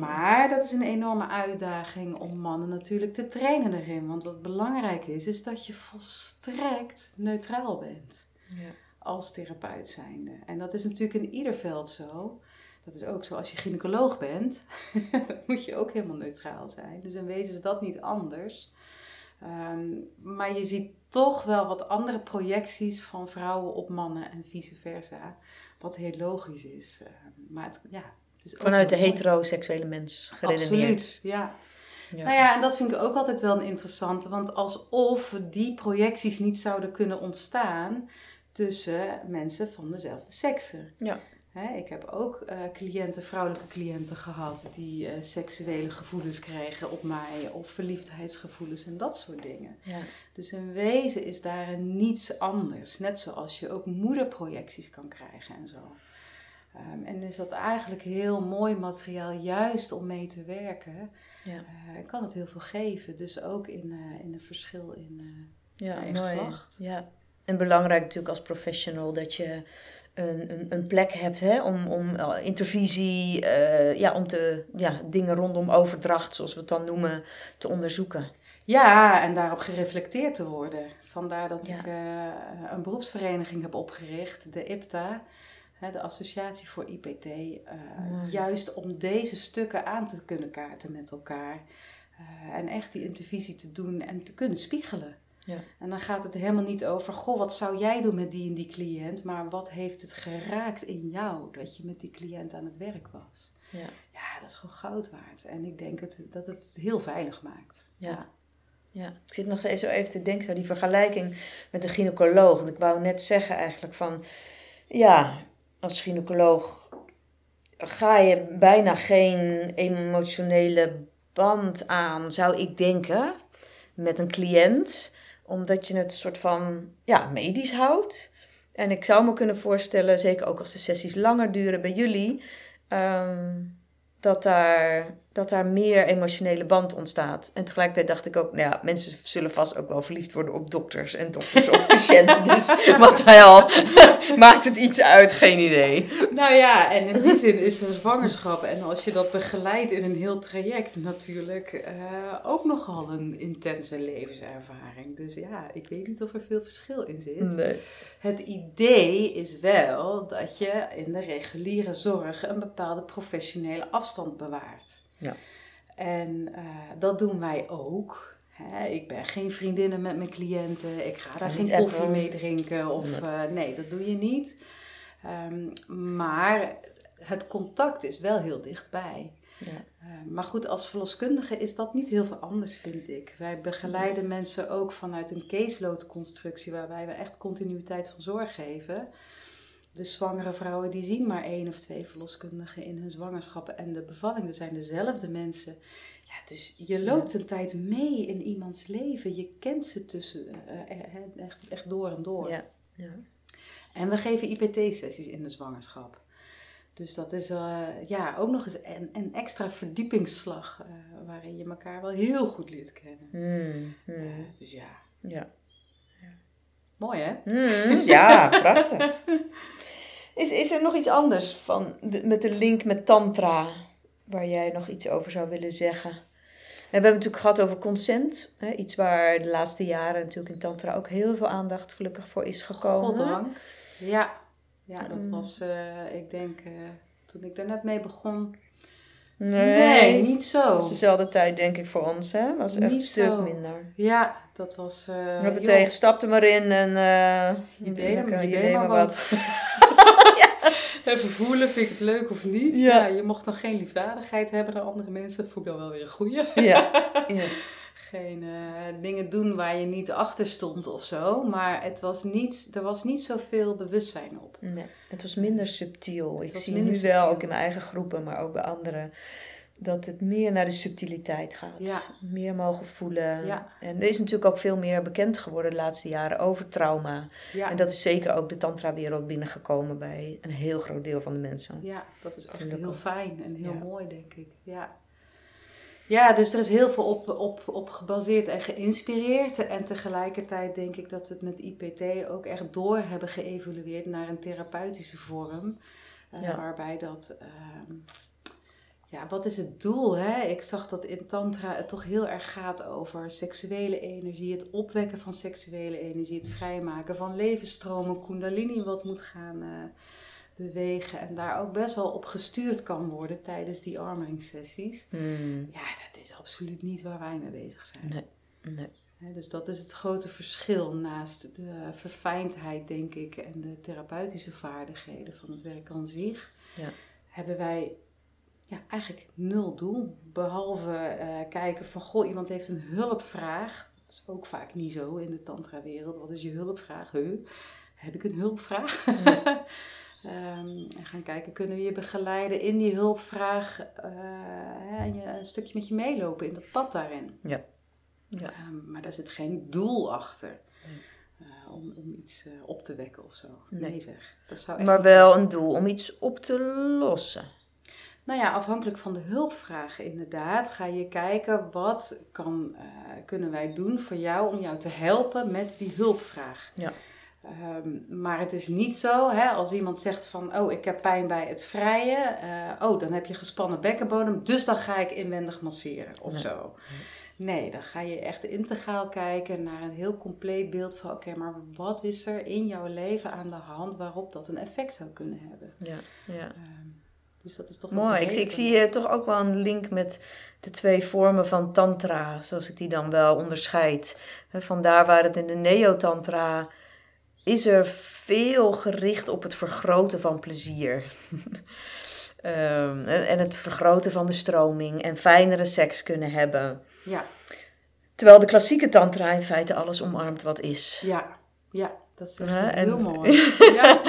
Maar dat is een enorme uitdaging om mannen natuurlijk te trainen erin. Want wat belangrijk is, is dat je volstrekt neutraal bent Ja. als therapeut zijnde. En dat is natuurlijk in ieder veld zo. Dat is ook zo als je gynaecoloog bent. dan moet je ook helemaal neutraal zijn. Dus in wezen is dat niet anders. Ehm, maar je ziet toch wel wat andere projecties van vrouwen op mannen en vice versa. Wat heel logisch is. Ehm, maar het, ja, ook Vanuit de heteroseksuele mens geredeneerd. Absoluut, ja. Ja. Nou ja, en dat vind ik ook altijd wel een interessante. Want alsof die projecties niet zouden kunnen ontstaan tussen mensen van dezelfde sekse. Ja. Ik heb ook eh, cliënten, vrouwelijke cliënten gehad die eh, seksuele gevoelens kregen op mij of verliefdheidsgevoelens en dat soort dingen. Ja. Dus in wezen is daar niets anders. Net zoals je ook moederprojecties kan krijgen en zo. Ehm, en is dat eigenlijk heel mooi materiaal juist om mee te werken. Ja. Eh, kan het heel veel geven. Dus ook in, eh, in een verschil in... eh, Ja, geslacht. Ja. En belangrijk natuurlijk als professional dat je een, een, een plek hebt hè, om, om intervisie, ja, om te, ja, dingen rondom overdracht, zoals we het dan noemen, te onderzoeken. Ja, en daarop gereflecteerd te worden. Vandaar dat Ja. ik een beroepsvereniging heb opgericht, de IPTA, hè, de Associatie voor IPT. eh. Juist om deze stukken aan te kunnen kaarten met elkaar. Eh, en echt die intervisie te doen en te kunnen spiegelen. Ja. En dan gaat het helemaal niet over, goh, wat zou jij doen met die en die cliënt? Maar wat heeft het geraakt in jou dat je met die cliënt aan het werk was? Ja. Ja, dat is gewoon goud waard. En ik denk het, dat het heel veilig maakt. Ja. Ja, ik zit nog steeds zo even te denken, zo die vergelijking met een gynaecoloog. Ik wou net zeggen eigenlijk van, ja, als gynaecoloog ga je bijna geen emotionele band aan, zou ik denken, met een cliënt. Omdat je het een soort van, ja, medisch houdt. En ik zou me kunnen voorstellen, zeker ook als de sessies langer duren bij jullie, ehm, dat, daar, dat daar meer emotionele band ontstaat. En tegelijkertijd dacht ik ook, nou ja, mensen zullen vast ook wel verliefd worden op dokters en dokters op patiënten. Dus wat hij al maakt het iets uit, geen idee. Nou ja, en in die zin is een zwangerschap en als je dat begeleidt in een heel traject natuurlijk eh, ook nogal een intense levenservaring. Dus ja, ik weet niet of er veel verschil in zit. Nee. Het idee is wel dat je in de reguliere zorg een bepaalde professionele afstand bewaart. Ja. En eh, dat doen wij ook. Hè, ik ben geen vriendinnen met mijn cliënten. Ik ga daar geen koffie appen. mee drinken. Of, eh, nee, dat doe je niet. Ehm, maar het contact is wel heel dichtbij. Ja. Eh, maar goed, als verloskundige is dat niet heel veel anders, vind ik. Wij begeleiden mensen ook vanuit een caseload-constructie, waarbij we echt continuïteit van zorg geven. De zwangere vrouwen die zien maar één of twee verloskundigen in hun zwangerschappen en de bevalling, dat zijn dezelfde mensen. Ja, dus je loopt een tijd mee in iemands leven. Je kent ze tussen, eh, eh, echt, echt door en door. Ja. Ja. En we geven IPT-sessies in de zwangerschap. Dus dat is uh, ja, ook nog eens een, een extra verdiepingsslag uh, waarin je elkaar wel heel goed leert kennen. Mm, mm. Uh, dus ja. Ja. Mooi hè? Mm, ja, prachtig. Is, is er nog iets anders van de, met de link met Tantra waar jij nog iets over zou willen zeggen? En we hebben het natuurlijk gehad over consent. Hè? Iets waar de laatste jaren natuurlijk in Tantra ook heel veel aandacht gelukkig voor is gekomen. Goddank. Ja, ja dat was, uh, ik denk, uh, toen ik daar net mee begon. Nee, nee niet zo. was dezelfde tijd denk ik voor ons, hè? Was echt een stuk zo. minder. Ja, dat was. Uh, We hebben tegen, stap er maar in en uh, Je deed je deed maar wat. Even voelen, vind ik het leuk of niet? Ja. Ja. je mocht dan geen liefdadigheid hebben naar andere mensen. Dat vond ik dan wel weer een goeie. ja, ja. Geen eh, dingen doen waar je niet achter stond of zo. Maar het was niet, er was niet zoveel bewustzijn op. Nee, het was minder subtiel. Het ik zie minder nu wel, ook in mijn eigen groepen, maar ook bij anderen, dat het meer naar de subtiliteit gaat. Ja. Meer mogen voelen. Ja. En er is natuurlijk ook veel meer bekend geworden de laatste jaren over trauma. Ja, En dat is zeker ook de tantra-wereld binnengekomen bij een heel groot deel van de mensen. ja dat is echt heel fijn en heel mooi, denk ik. Ja. Ja, dus er is heel veel op, op, op gebaseerd en geïnspireerd. En tegelijkertijd denk ik dat we het met IPT ook echt door hebben geëvolueerd naar een therapeutische vorm. eh. Waarbij dat. ehm, ja, wat is het doel? Hè? Ik zag dat in Tantra het toch heel erg gaat over seksuele energie, het opwekken van seksuele energie, het vrijmaken van levensstromen, Kundalini wat moet gaan eh, bewegen en daar ook best wel op gestuurd kan worden tijdens die armoringssessies. Hmm. Ja, dat is absoluut niet waar wij mee bezig zijn. Nee. Nee. Dus dat is het grote verschil naast de verfijndheid, denk ik, en de therapeutische vaardigheden van het werk aan zich. Ja. Hebben wij ja, eigenlijk nul doel. Behalve eh, kijken van, goh, iemand heeft een hulpvraag. Dat is ook vaak niet zo in de tantra-wereld. Wat is je hulpvraag? Huh? Heb ik een hulpvraag? Ehm, en gaan kijken, kunnen we je begeleiden in die hulpvraag eh, en je, een stukje met je meelopen in dat pad daarin. Ja. Ehm, maar daar zit geen doel achter eh, om, om iets op te wekken of zo. Nee. Nee, zeg. Dat zou echt Maar wel een doel om iets op te lossen. Nou ja, afhankelijk van de hulpvraag inderdaad, ga je kijken wat kan, eh, kunnen wij doen voor jou om jou te helpen met die hulpvraag. Ja. Ehm, maar het is niet zo, hè, als iemand zegt van, oh ik heb pijn bij het vrijen, eh, oh dan heb je gespannen bekkenbodem, dus dan ga ik inwendig masseren of Nee. zo. Nee, dan ga je echt integraal kijken naar een heel compleet beeld van, oké, maar wat is er in jouw leven aan de hand waarop dat een effect zou kunnen hebben? Ja, ja. Ehm, dus dat is toch Mooi. Ik, ik zie toch ook wel een link met de twee vormen van tantra, zoals ik die dan wel onderscheid. Vandaar waar het in de neo-tantra is er veel gericht op het vergroten van plezier. Ehm, en, en het vergroten van de stroming en fijnere seks kunnen hebben. Ja, Terwijl de klassieke tantra in feite alles omarmt wat is. ja, ja, dat is echt Ja, en- heel mooi. Ja,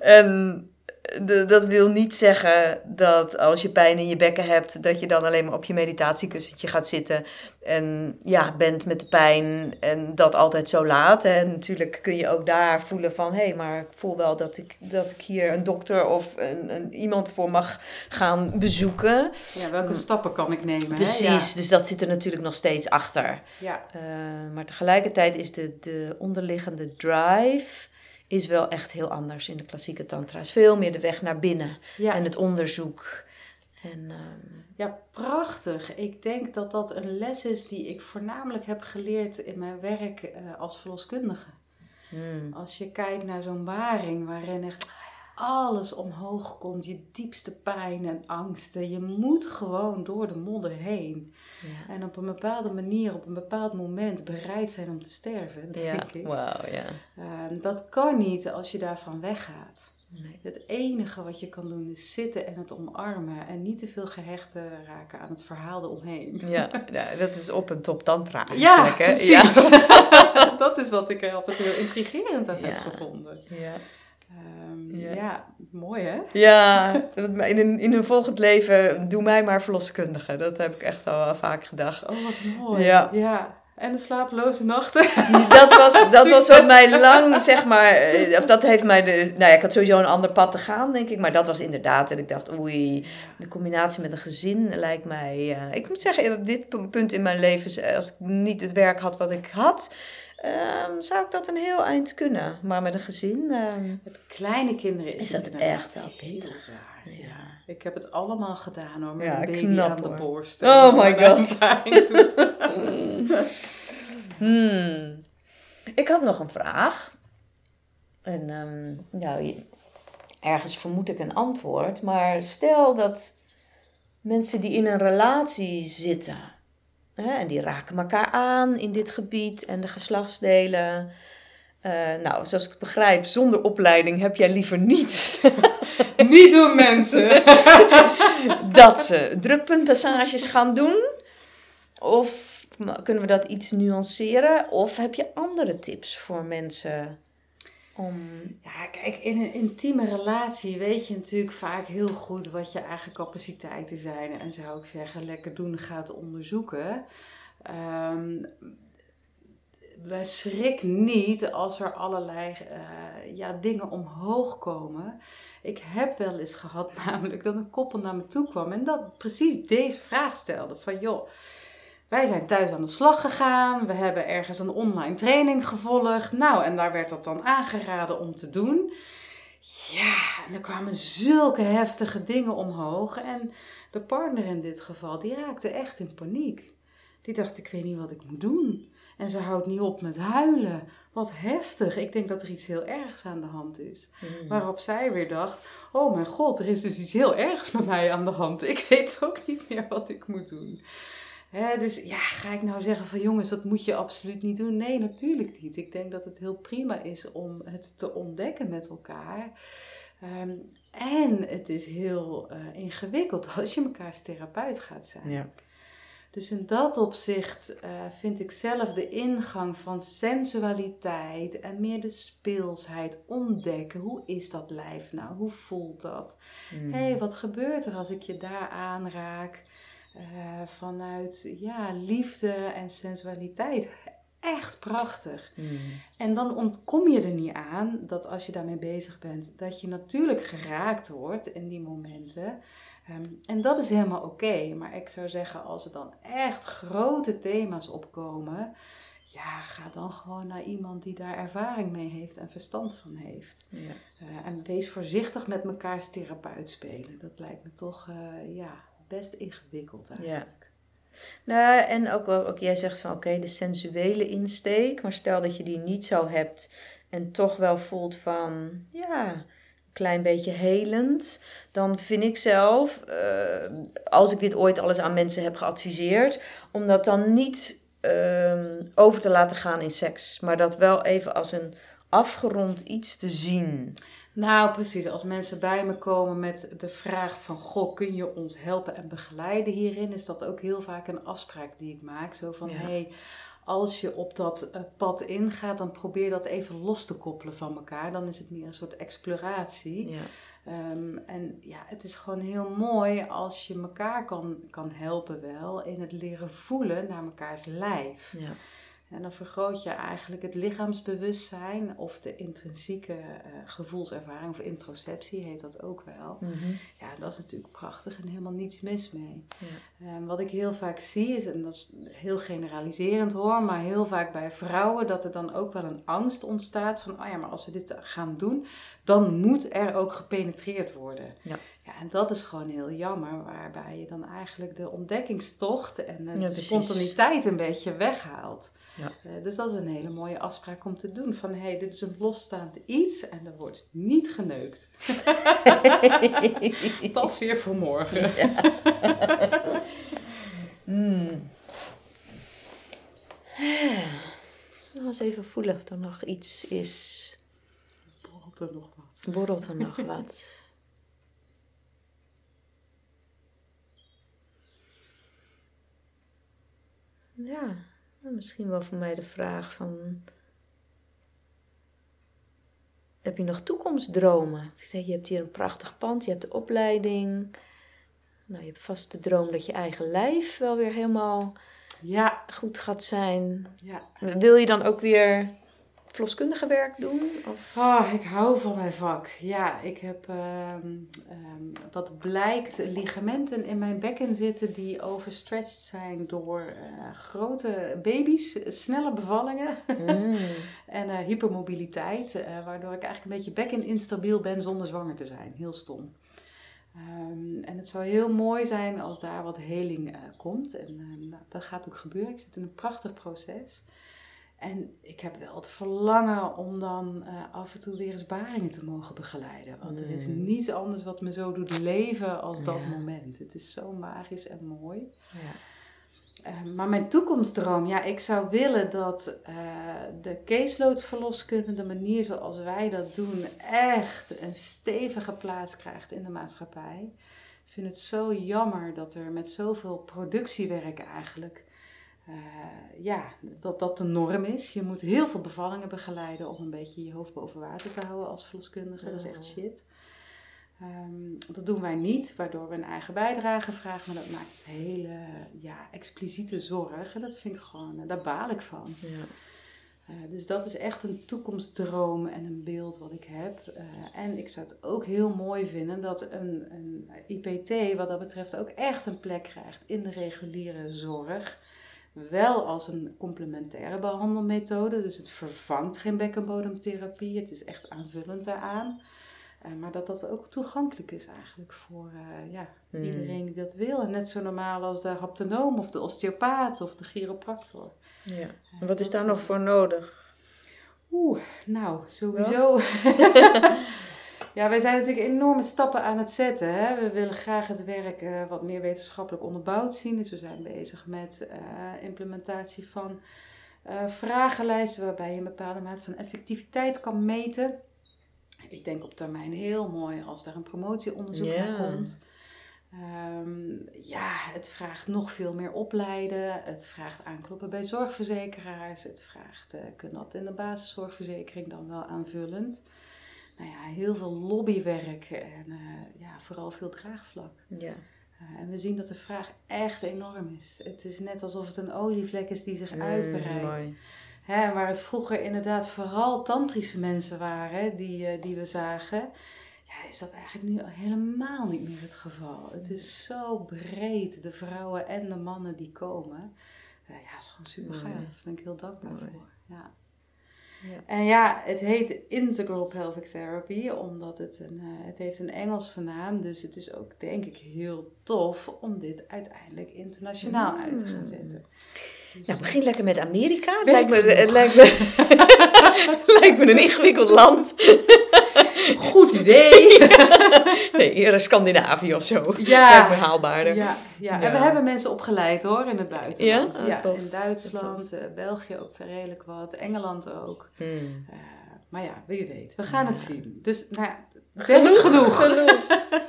En de, dat wil niet zeggen dat als je pijn in je bekken hebt, dat je dan alleen maar op je meditatiekussentje gaat zitten en ja, bent met de pijn en dat altijd zo laat. En natuurlijk kun je ook daar voelen van, hé, hey, maar ik voel wel dat ik, dat ik hier een dokter of een, een, iemand voor mag gaan bezoeken. ja, welke stappen kan ik nemen? Precies, dus dat zit er natuurlijk nog steeds achter. Ja, Uh, maar tegelijkertijd is de, de onderliggende drive is wel echt heel anders in de klassieke tantra. is veel meer de weg naar binnen ja. en het onderzoek. En, ehm, ja, prachtig. Ik denk dat dat een les is die ik voornamelijk heb geleerd in mijn werk eh, als verloskundige. hmm, Als je kijkt naar zo'n waring waarin echt alles omhoog komt, je diepste pijn en angsten. Je moet gewoon door de modder heen. ja. En op een bepaalde manier, op een bepaald moment bereid zijn om te sterven, denk Ja, ik. ja. Ehm, dat kan niet als je daarvan weggaat. Nee. Het enige wat je kan doen is zitten en het omarmen. En niet te veel gehecht te raken aan het verhaal eromheen. Ja, ja, dat is op een top tantra Ja, precies. dat is wat ik er altijd heel intrigerend aan Ja. heb gevonden. Ja, Ehm, Ja. ja. mooi hè? ja in, een, in een volgend leven doe mij maar verloskundige. Dat heb ik echt al vaak gedacht. Oh, wat mooi. Ja. ja. En de slapeloze nachten. Dat was, dat was wat mij lang, zeg maar, eh, dat heeft mij, de, nou ja, ik had sowieso een ander pad te gaan, denk ik. Maar dat was inderdaad, dat ik dacht, oei, de combinatie met een gezin lijkt mij... Uh, ik moet zeggen, op dit punt in mijn leven, als ik niet het werk had wat ik had... Um, zou ik dat een heel eind kunnen. Maar met een gezin... Um, met kleine kinderen is, is dat echt wel heel zwaar. Ja. Ik heb het allemaal gedaan hoor, met een baby knap, aan de borst. Oh my god. hmm. Ik had nog een vraag. En um, nou, ergens vermoed ik een antwoord. Maar stel dat mensen die in een relatie zitten... Hè, en die raken elkaar aan in dit gebied en de geslachtsdelen... Uh, nou, zoals ik begrijp, zonder opleiding heb jij liever niet Niet doen mensen. dat ze drukpuntpassages gaan doen. Of kunnen we dat iets nuanceren? Of heb je andere tips voor mensen? Om... Ja, kijk, in een intieme relatie weet je natuurlijk vaak heel goed wat je eigen capaciteiten zijn. En zou ik zeggen, lekker doen gaat onderzoeken. Um, schrik niet als er allerlei uh, ja, dingen omhoog komen. Ik heb wel eens gehad namelijk dat een koppel naar me toe kwam en dat precies deze vraag stelde. Van joh, wij zijn thuis aan de slag gegaan. We hebben ergens een online training gevolgd. Nou, en daar werd dat dan aangeraden om te doen. Ja, en er kwamen zulke heftige dingen omhoog. En de partner in dit geval, die raakte echt in paniek. Die dacht, ik weet niet wat ik moet doen. En ze houdt niet op met huilen. Wat heftig. Ik denk dat er iets heel ergs aan de hand is. Hmm. Waarop zij weer dacht: Oh mijn god, er is dus iets heel ergs met mij aan de hand. Ik weet ook niet meer wat ik moet doen. Dus ja, ga ik nou zeggen van jongens, dat moet je absoluut niet doen? Nee, natuurlijk niet. Ik denk dat het heel prima is om het te ontdekken met elkaar. Ehm, en het is heel uh, ingewikkeld als je mekaars therapeut gaat zijn. Ja. Dus in dat opzicht uh, vind ik zelf de ingang van sensualiteit en meer de speelsheid ontdekken. Hoe is dat lijf nou? Hoe voelt dat? Mm. Hé, hey, wat gebeurt er als ik je daar aanraak? Uh, vanuit ja, liefde en sensualiteit. Echt prachtig. Mm. En dan ontkom je er niet aan dat als je daarmee bezig bent, dat je natuurlijk geraakt wordt in die momenten. Ehm, en dat is helemaal oké. maar ik zou zeggen, als er dan echt grote thema's opkomen, ja, ga dan gewoon naar iemand die daar ervaring mee heeft en verstand van heeft. Ja. Uh, en wees voorzichtig met mekaars therapeut spelen. Dat lijkt me toch uh, ja, best ingewikkeld eigenlijk. Ja. Nou, en ook, ook jij zegt van oké, de sensuele insteek, maar stel dat je die niet zo hebt en toch wel voelt van ja klein beetje helend, dan vind ik zelf, uh, als ik dit ooit alles aan mensen heb geadviseerd, om dat dan niet uh, over te laten gaan in seks, maar dat wel even als een afgerond iets te zien. Nou, precies. Als mensen bij me komen met de vraag van... Goh, kun je ons helpen en begeleiden hierin? Is dat ook heel vaak een afspraak die ik maak. Zo van, hé, hey, als je op dat uh, pad ingaat, dan probeer dat even los te koppelen van elkaar. Dan is het meer een soort exploratie. Ja. Um, en ja, het is gewoon heel mooi als je elkaar kan, kan helpen wel in het leren voelen naar mekaars lijf. Ja. En dan vergroot je eigenlijk het lichaamsbewustzijn of de intrinsieke uh, gevoelservaring of introceptie heet dat ook wel. Mhm. Ja, dat is natuurlijk prachtig en helemaal niets mis mee. Ja. Um, wat ik heel vaak zie is, en dat is heel generaliserend hoor, maar heel vaak bij vrouwen dat er dan ook wel een angst ontstaat van, oh ja, maar als we dit gaan doen, dan moet er ook gepenetreerd worden. Ja. Ja, en dat is gewoon heel jammer, waarbij je dan eigenlijk de ontdekkingstocht en de spontaniteit een beetje weghaalt. Ja. Uh, dus dat is een hele mooie afspraak om te doen. Van hé, hey, dit is een losstaand iets en er wordt niet geneukt. dat is weer voor morgen. Ja. mm. eens even voelen of er nog iets is. Borrelt er nog wat? Borrelt er nog wat? Ja. Nou, misschien wel voor mij de vraag van... Heb je nog toekomstdromen? Je hebt hier een prachtig pand, je hebt de opleiding. Nou, je hebt vast de droom dat je eigen lijf wel weer helemaal Ja. goed gaat zijn. Ja. Wil je dan ook weer verloskundige werk doen? Of? Oh, ik hou van mijn vak. Ja, ik heb ehm, ehm, wat blijkt ligamenten in mijn bekken zitten die overstretched zijn door eh, grote baby's, snelle bevallingen Mm. en eh, hypermobiliteit, eh, waardoor ik eigenlijk een beetje bekken instabiel ben zonder zwanger te zijn. Heel stom. Ehm, en het zou heel mooi zijn als daar wat heling komt. En nou, dat gaat ook gebeuren. Ik zit in een prachtig proces. En ik heb wel het verlangen om dan eh, af en toe weer eens baringen te mogen begeleiden. Want er is Mm. niets anders wat me zo doet leven als dat Ja. moment. Het is zo magisch en mooi. Ja. Eh, maar mijn toekomstdroom, ja, ik zou willen dat eh, de caseload-verloskunde, de manier zoals wij dat doen, echt een stevige plaats krijgt in de maatschappij. Ik vind het zo jammer dat er met zoveel productiewerk eigenlijk, eh, ja, dat dat de norm is. Je moet heel veel bevallingen begeleiden om een beetje je hoofd boven water te houden als verloskundige. Dat is echt shit. Ehm, dat doen wij niet, waardoor we een eigen bijdrage vragen. Maar dat maakt het hele ja, expliciete zorg. En dat vind ik gewoon, eh, daar baal ik van. Ja. Eh, dus dat is echt een toekomstdroom en een beeld wat ik heb. En ik zou het ook heel mooi vinden dat een, een IPT wat dat betreft ook echt een plek krijgt in de reguliere zorg. Wel als een complementaire behandelmethode, dus het vervangt geen bekkenbodemtherapie, het is echt aanvullend daaraan. Eh, maar dat dat ook toegankelijk is eigenlijk voor eh, ja, Hmm. iedereen die dat wil. En net zo normaal als de haptonoom of de osteopaat of de chiropractor. Ja. En wat is daar nog voor nodig? Oeh, nou, sowieso. ja, wij zijn natuurlijk enorme stappen aan het zetten. Hè? We willen graag het werk eh, wat meer wetenschappelijk onderbouwd zien. Dus we zijn bezig met eh, implementatie van eh, vragenlijsten waarbij je een bepaalde mate van effectiviteit kan meten. Ik denk op termijn heel mooi als daar een promotieonderzoek Ja. naar komt. Ehm, ja, het vraagt nog veel meer opleiden. Het vraagt aankloppen bij zorgverzekeraars. Het vraagt, eh kun dat in de basiszorgverzekering dan wel aanvullend. Nou ja, heel veel lobbywerk en eh, ja, vooral veel draagvlak. Ja. Eh, en we zien dat de vraag echt enorm is. Het is net alsof het een olievlek is die zich Mm, uitbreidt. mooi. Hè, waar het vroeger inderdaad vooral tantrische mensen waren die, eh, die we zagen. Ja, is dat eigenlijk nu helemaal niet meer het geval. Het is zo breed, de vrouwen en de mannen die komen. Ja, is gewoon super gaaf. Daar ben ik heel dankbaar Mooi. voor. Ja. Ja. En ja, het heet Integral Pelvic Therapy, omdat het een, eh, het heeft een Engelse naam. Dus het is ook, denk ik, heel tof om dit uiteindelijk internationaal uit te gaan Mm. zetten. Dus, Nou, eh, begin lekker met Amerika. Het lijkt me, het lijkt, me, lijkt me een ingewikkeld land. Goed idee! Nee, eerder Scandinavië of zo. Lijkt me Ja, haalbaarder. ja, ja. en we hebben mensen opgeleid hoor in het buitenland. Ja? Ah, in Duitsland, eh, België ook redelijk wat, Engeland ook. Hmm. Eh, maar ja, wie weet, we gaan het zien. Dus nou ja, werk genoeg.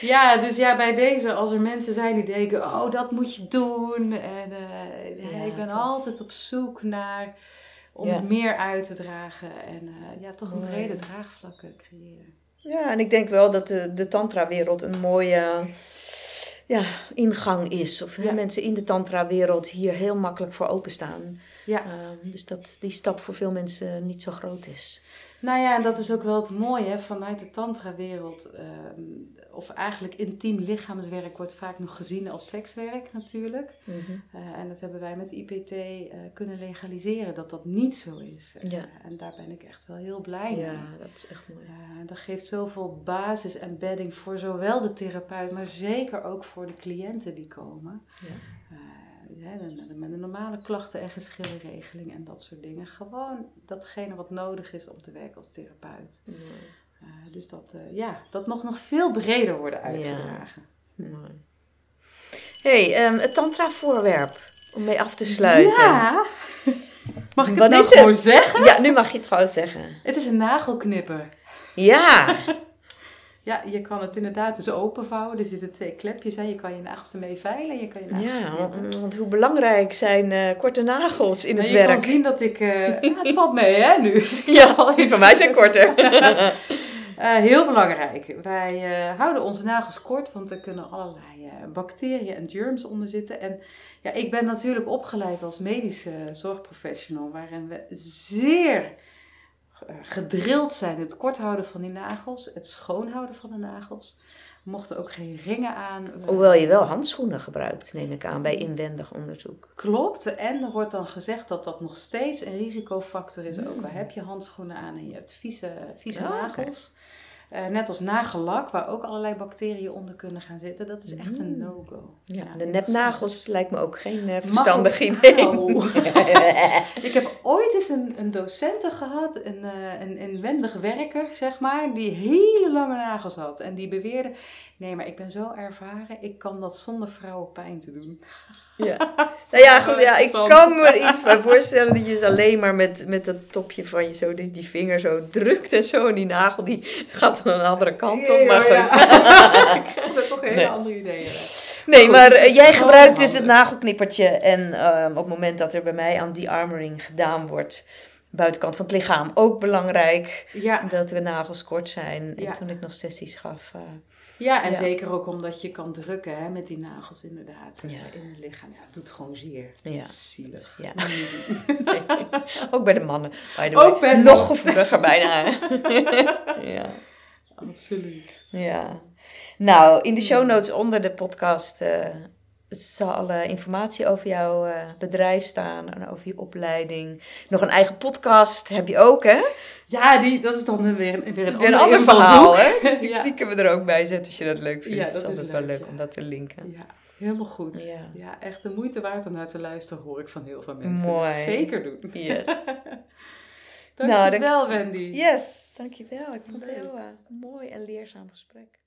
Ja, dus ja, bij deze, als er mensen zijn die denken, oh, dat moet je doen. En eh, ja, ik ben altijd op zoek naar, om Ja. het meer uit te dragen. En eh, ja, toch een Mooi. brede draagvlakken creëren. Ja, en ik denk wel dat de, de tantra-wereld een mooie ja, ingang is. Of Ja. mensen in de tantra-wereld hier heel makkelijk voor openstaan. Ja. Ehm, dus dat die stap voor veel mensen niet zo groot is. Nou ja, en dat is ook wel het mooie hè, vanuit de tantra-wereld. ehm, of eigenlijk intiem lichaamswerk wordt vaak nog gezien als sekswerk natuurlijk. Eh, en dat hebben wij met IPT eh, kunnen legaliseren, dat dat niet zo is. Eh, Ja. en daar ben ik echt wel heel blij mee. Ja, dat is echt mooi. Dat geeft zoveel basis en bedding voor zowel de therapeut, maar zeker ook voor de cliënten die komen. Ja. Met de normale klachten- en geschillenregeling en dat soort dingen. Gewoon datgene wat nodig is om te werken als therapeut. Eh, dus dat, eh, ja, dat mag nog veel breder worden uitgedragen. Mooi. hey, ehm, het tantra-voorwerp. Om mee af te sluiten. Ja! Mag ik het Wat nou het? gewoon zeggen? Ja, nu mag je het gewoon zeggen. Het is een nagelknipper. Ja, Ja, je kan het inderdaad dus openvouwen. Er zitten twee klepjes aan. Je kan je nagels ermee veilen en je kan je nagels ja knippen. want, hoe belangrijk zijn eh, korte nagels in het Maar je werk? kan zien dat ik... ja, het valt mee, hè, nu. Ja, die van mij zijn korter. Eh, heel belangrijk. Wij eh, houden onze nagels kort, want er kunnen allerlei eh, bacteriën en germs onder zitten. En ja, ik ben natuurlijk opgeleid als medische zorgprofessional, waarin we zeer gedrild zijn. Het kort houden van die nagels, het schoonhouden van de nagels. Mochten ook geen ringen aan. We- Hoewel je wel handschoenen gebruikt, neem ik aan, bij inwendig onderzoek. Klopt. En er wordt dan gezegd dat dat nog steeds een risicofactor is. Ook al heb je handschoenen aan en je hebt vieze, vieze nagels. Eh, net als nagellak, waar ook allerlei bacteriën onder kunnen gaan zitten. Dat is echt een Mm. no-go. Ja, de interessant. nepnagels lijkt me ook geen eh, verstandig idee. Ik heb ooit eens een, een docente gehad, een, eh, een inwendig werker, zeg maar, die hele lange nagels had. En die beweerde, nee, maar ik ben zo ervaren, ik kan dat zonder vrouwen pijn te doen. Ja. Nou ja, goed, ja, ik kan me er iets bij voorstellen dat je ze alleen maar met, met dat topje van je zo, die, die vinger zo drukt en zo. En die nagel die gaat dan een andere kant op. Maar goed. ja. ik krijg er toch hele Nee. andere ideeën. Nee, Goed, maar dus eh, jij gebruikt dus het nagelknippertje. En ehm, op het moment dat er bij mij aan de-armoring gedaan wordt, buitenkant van het lichaam, ook belangrijk Ja, dat de nagels kort zijn. En toen ik nog sessies gaf. eh, ja en Ja. zeker ook omdat je kan drukken hè, met die nagels inderdaad eh, Ja. in het lichaam. Ja, het doet gewoon zeer. Ja. Zielig. ja. Ook bij de mannen. By the Ook bij Nog gevoeliger bijna. ja. Absoluut. Ja. Nou, in de show notes onder de podcast eh, zal alle informatie over jouw eh, bedrijf staan en over je opleiding. Nog een eigen podcast heb je ook, hè? Ja, die, dat is dan weer een, weer een, Weer een ander verhaal, hè? Dus die, Ja. die kunnen we er ook bij zetten als je dat leuk vindt. Ja, het is dat is altijd wel leuk, leuk ja. om dat te linken. Ja, helemaal goed. Ja. Echt de moeite waard om naar te luisteren, hoor ik van heel veel mensen. Mooi. Dus zeker doen. Yes. Dankjewel, Nou, dank- Wendy. Yes, dankjewel. Ik vond het Leuk. heel eh, mooi en leerzaam gesprek.